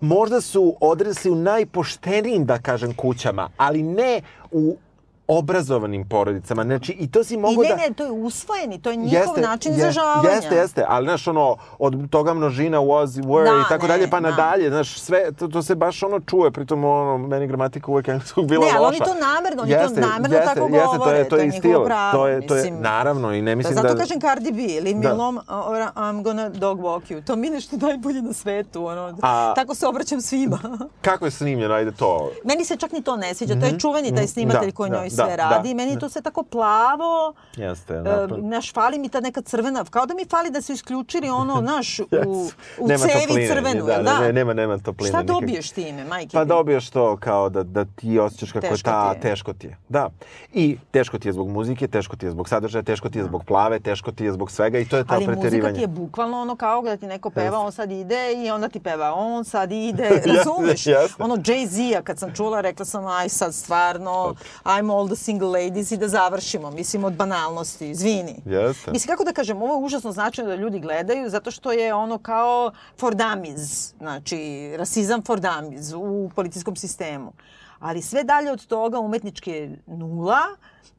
možda su odrasli u najpoštenijim, da kažem, kućama, ali ne u obrazovanim porodicama. Znači, i to si I mogu ne, da... ne, to je usvojeni, to je njihov način izražavanja. Jeste, jeste, ali znaš ono, od toga množina was, were Da, i tako ne, dalje pa da. nadalje, znaš, sve, to, to se baš ono čuje, pritom ono, meni gramatika uvek engleskog bila Ne, loša. ali oni to namerno, oni to namerno tako jeste, to je, govore, to to je je i njihovo stil, pravo, to je, to je, mislim. naravno, i ne Da, mislim zato da... kažem Cardi B, me Da. or I'm gonna dog walk you. To mi je nešto najbolje na svetu. Ono. A- Tako se obraćam svima. Kako je snimljeno, ajde to. Meni se čak ni to ne sviđa. To je čuveni taj snimatelj Da, koji da, njoj da, sve da, radi. Meni je to sve tako plavo. Jeste, napravo. naš, fali mi ta neka crvena, kao da mi fali da su isključili ono, naš, u, u Nema cevi topline, crvenu, da, da? da? Ne, nema, nema topline. Šta dobiješ time, majke? Pa dobiješ to kao da, da ti osjećaš kako Teško je ta, ti je. teško ti je. Da. I teško ti je zbog muzike, teško ti je zbog sadržaja, teško ti je zbog plave, teško ti je zbog svega i to je to Ali muzika preterivanje. ti je bukvalno ono kao da ti neko peva, on sad ide i onda ti peva on sad ide, razumeš? Ono Jay-Z-a kad sam čula, rekla sam aj sad stvarno, I'm all the single ladies i da završimo, mislim od banalnosti, izvini. Jeste. Mislim, kako da kažem, ovo je užasno značajno da ljudi gledaju, zato što je ono kao for dummies, znači rasizam for dummies u policijskom sistemu. Ali sve dalje od toga umetnički je nula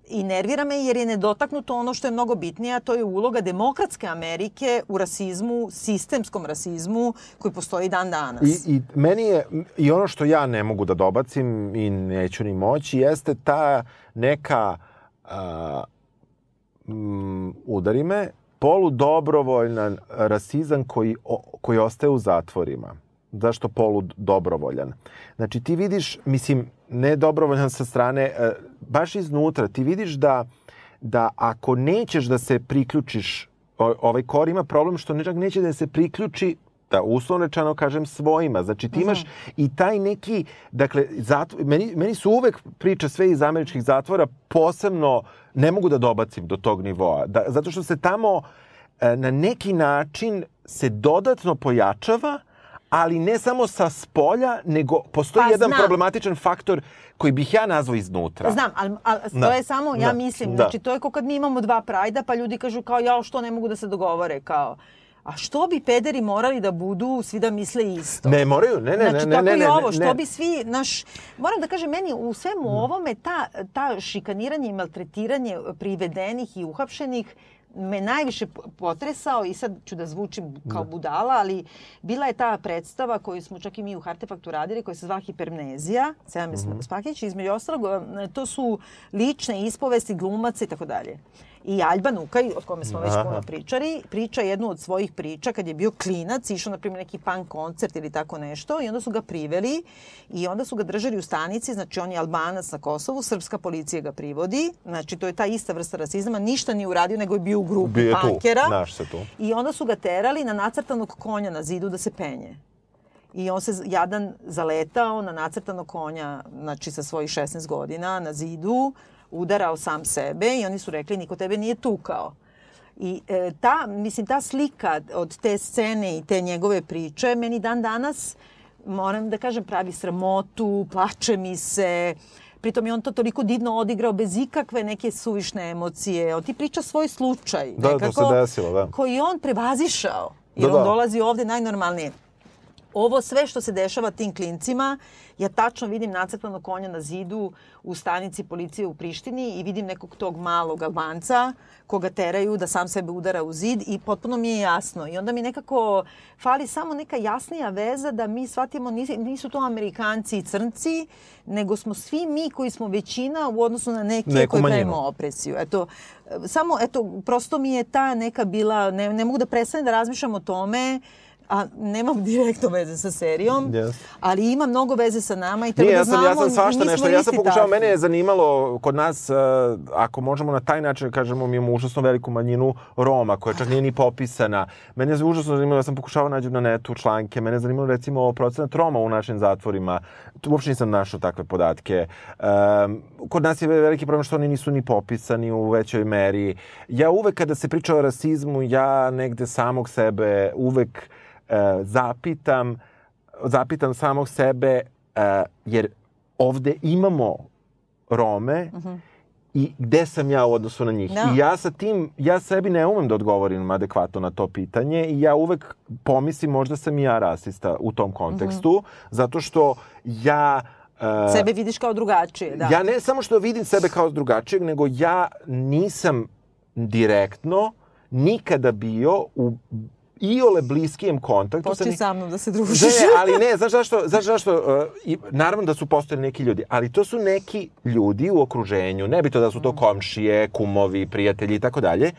i nervira me jer je nedotaknuto ono što je mnogo bitnije, a to je uloga demokratske Amerike u rasizmu, sistemskom rasizmu koji postoji dan danas. I, I meni je, i ono što ja ne mogu da dobacim i neću ni moći, jeste ta neka, a, m, udari me, poludobrovoljan rasizam koji, o, koji ostaje u zatvorima. Zašto poludobrovoljan? Znači ti vidiš, mislim, ne dobrovoljan sa strane, e, baš iznutra, ti vidiš da, da ako nećeš da se priključiš, ovaj kor ima problem što nečak neće da se priključi da uslovno rečeno kažem svojima. Znači ti imaš i taj neki, dakle, zatvor, meni, meni su uvek priče sve iz američkih zatvora posebno, ne mogu da dobacim do tog nivoa. Da, zato što se tamo e, na neki način se dodatno pojačava, ali ne samo sa spolja, nego postoji Pa, jedan znam. problematičan faktor koji bih ja nazvao iznutra. Znam, ali, ali to Da. je samo, ja Da. mislim, Da. znači to je kao kad mi imamo dva prajda, pa ljudi kažu kao, ja, što ne mogu da se dogovore, kao, a što bi pederi morali da budu, svi da misle isto? Ne moraju, ne, ne, znači, ne, tako ne, i ne, ovo, ne, što ne. bi svi, naš, moram da kažem, meni u svemu ovome ta, ta šikaniranje i maltretiranje privedenih i uhapšenih me najviše po- potresao i sad ću da zvučim kao budala, ali bila je ta predstava koju smo čak i mi u Hartefaktu radili, koja se zva Hipermnezija, Sevan mm Spakić, između ostalog, e, to su lične ispovesti glumaca i tako dalje. I Aljban Ukaj, o kome smo već puno pričali, priča jednu od svojih priča kad je bio klinac, išao na primjer neki punk koncert ili tako nešto i onda su ga priveli i onda su ga držali u stanici, znači on je albanac na Kosovu, srpska policija ga privodi, znači to je ta ista vrsta rasizma, ništa nije uradio nego je bio u grupi Bio punkera. naš se tu. I onda su ga terali na nacrtanog konja na zidu da se penje. I on se jadan zaletao na nacrtanog konja, znači sa svojih 16 godina na zidu, udarao sam sebe i oni su rekli niko tebe nije tukao. I e, ta, mislim, ta slika od te scene i te njegove priče meni dan danas, moram da kažem, pravi sramotu, plače mi se, Pritom je on to toliko divno odigrao bez ikakve neke suvišne emocije. On ti priča svoj slučaj. Da, to nekako, se desilo, da. Koji on prevazišao. Jer Da, on da. dolazi ovde najnormalnije. Ovo sve što se dešava tim klincima, ja tačno vidim nacrtanog konja na zidu u stanici policije u Prištini i vidim nekog tog malog Albanca koga teraju da sam sebe udara u zid i potpuno mi je jasno. I onda mi nekako fali samo neka jasnija veza da mi shvatimo nisu, to Amerikanci i Crnci, nego smo svi mi koji smo većina u odnosu na neke Neku koji pravimo opresiju. Eto, samo, eto, prosto mi je ta neka bila, ne, ne mogu da prestanem da razmišljam o tome, a nemam direktno veze sa serijom, Yes. ali ima mnogo veze sa nama i treba Nije, da ja sam, znamo ja sam svašta nešto. Ja sam pokušao, mene je zanimalo kod nas, uh, ako možemo na taj način da kažemo, mi imamo užasno veliku manjinu Roma, koja čak nije ni popisana. Mene je užasno zanimalo, ja sam pokušao da nađem na netu članke, mene je zanimalo recimo procenat Roma u našim zatvorima. Uopšte nisam našao takve podatke. Um, kod nas je veliki problem što oni nisu ni popisani u većoj meri. Ja uvek kada se priča o rasizmu, ja negde samog sebe uvek uh, zapitam zapitam samog sebe, uh, jer ovde imamo Rome i gde sam ja u odnosu na njih. Da. I ja sa tim, ja sebi ne umem da odgovorim adekvatno na to pitanje i ja uvek pomislim možda sam i ja rasista u tom kontekstu, zato što ja... uh, Sebe vidiš kao drugačije, da. Ja ne samo što vidim sebe kao drugačijeg, nego ja nisam direktno nikada bio u iole bliskijem kontaktu Počni ni- sa mnom da se družiš. Ne, ali ne, znaš zašto, znaš zašto, uh, i, naravno da su postojali neki ljudi, ali to su neki ljudi u okruženju, ne bi to da su to komšije, kumovi, prijatelji i tako dalje,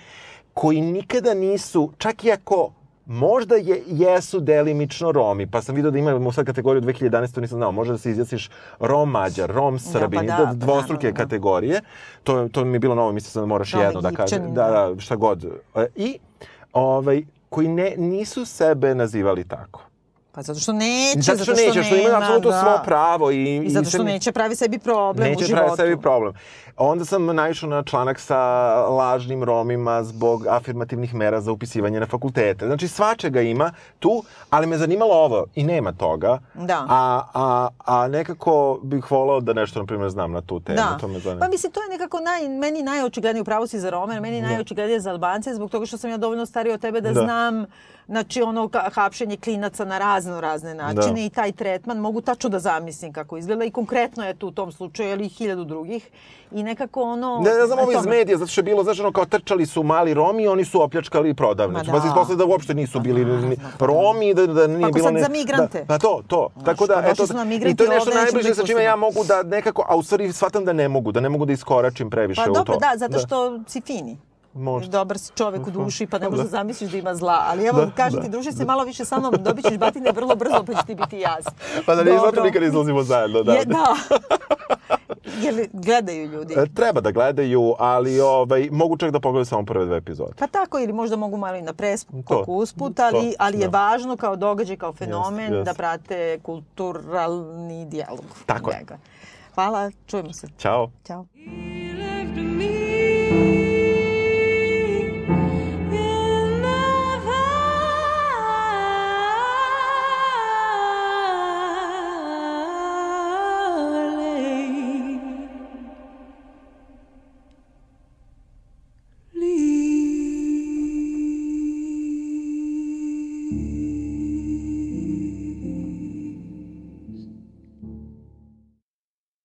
koji nikada nisu, čak i ako možda je, jesu delimično Romi, pa sam vidio da imamo sad kategoriju 2011, to nisam znao, može da se izjasniš Rom Mađar, Rom Srbin, pa da, da, pa dvostruke naravno. kategorije, to, to mi je bilo novo, mislio sam da moraš Rom jedno da Egipćanin, da, da. da, šta god. E, I, ovaj, koji ne, nisu sebe nazivali tako. Pa zato što neće, Zato što neće, što imaju apsolutno da. svo pravo. I, I zato što sam- neće pravi sebi problem u Neće životu. pravi sebi problem. Onda sam naišao na članak sa lažnim Romima zbog afirmativnih mera za upisivanje na fakultete. Znači, svačega ima tu, ali me zanimalo ovo i nema toga. Da. A, a, a nekako bih volao da nešto, na primjer, znam na tu temu. Da. To me zanima. Pa mislim, to je nekako naj, meni najočiglednije, upravo si za Rome, meni je najočiglednije za Albance, zbog toga što sam ja dovoljno starija od tebe da, Da. znam Znači, ono hapšenje klinaca na razno razne načine Da. i taj tretman mogu tačno da zamislim kako izgleda i konkretno je tu u tom slučaju, ali i hiljadu drugih. I nekako ono... Ne, ne znam ovo iz medija, zato što je bilo, znaš, ono, kao trčali su mali Romi, oni su opljačkali prodavnicu. Pa se da. ispostavilo da uopšte nisu bili ni- naravno, pa da. Romi, da, da nije Pa bilo... sad za migrante. Da, pa to, to. Tako da, pa eto, i to je nešto najbliže da sa čime ja mogu da nekako, a u stvari shvatam da ne mogu, da ne mogu da iskoračim previše Pa u dobro, to. da, zato što si fini. Možda. Dobar si čovek u duši, pa ne možeš da Da. zamisliš da ima zla. Ali evo, Da, kažem da. ti, druži se malo više sa mnom, dobit ćeš batine vrlo brzo, pa će ti biti jasno. Pa da nije zato nikad izlazimo zajedno, da. Je, da. Jer gledaju ljudi. E, Treba da gledaju, ali ovaj, mogu čak da pogledaju samo prve dve epizode. Pa tako, ili možda mogu malo i na preskok usput, ali, To, ali je da. važno kao događaj, kao fenomen Jeste, da jeste. prate kulturalni dijalog. Tako je. njega. Hvala, čujemo se. Ćao. Ćao.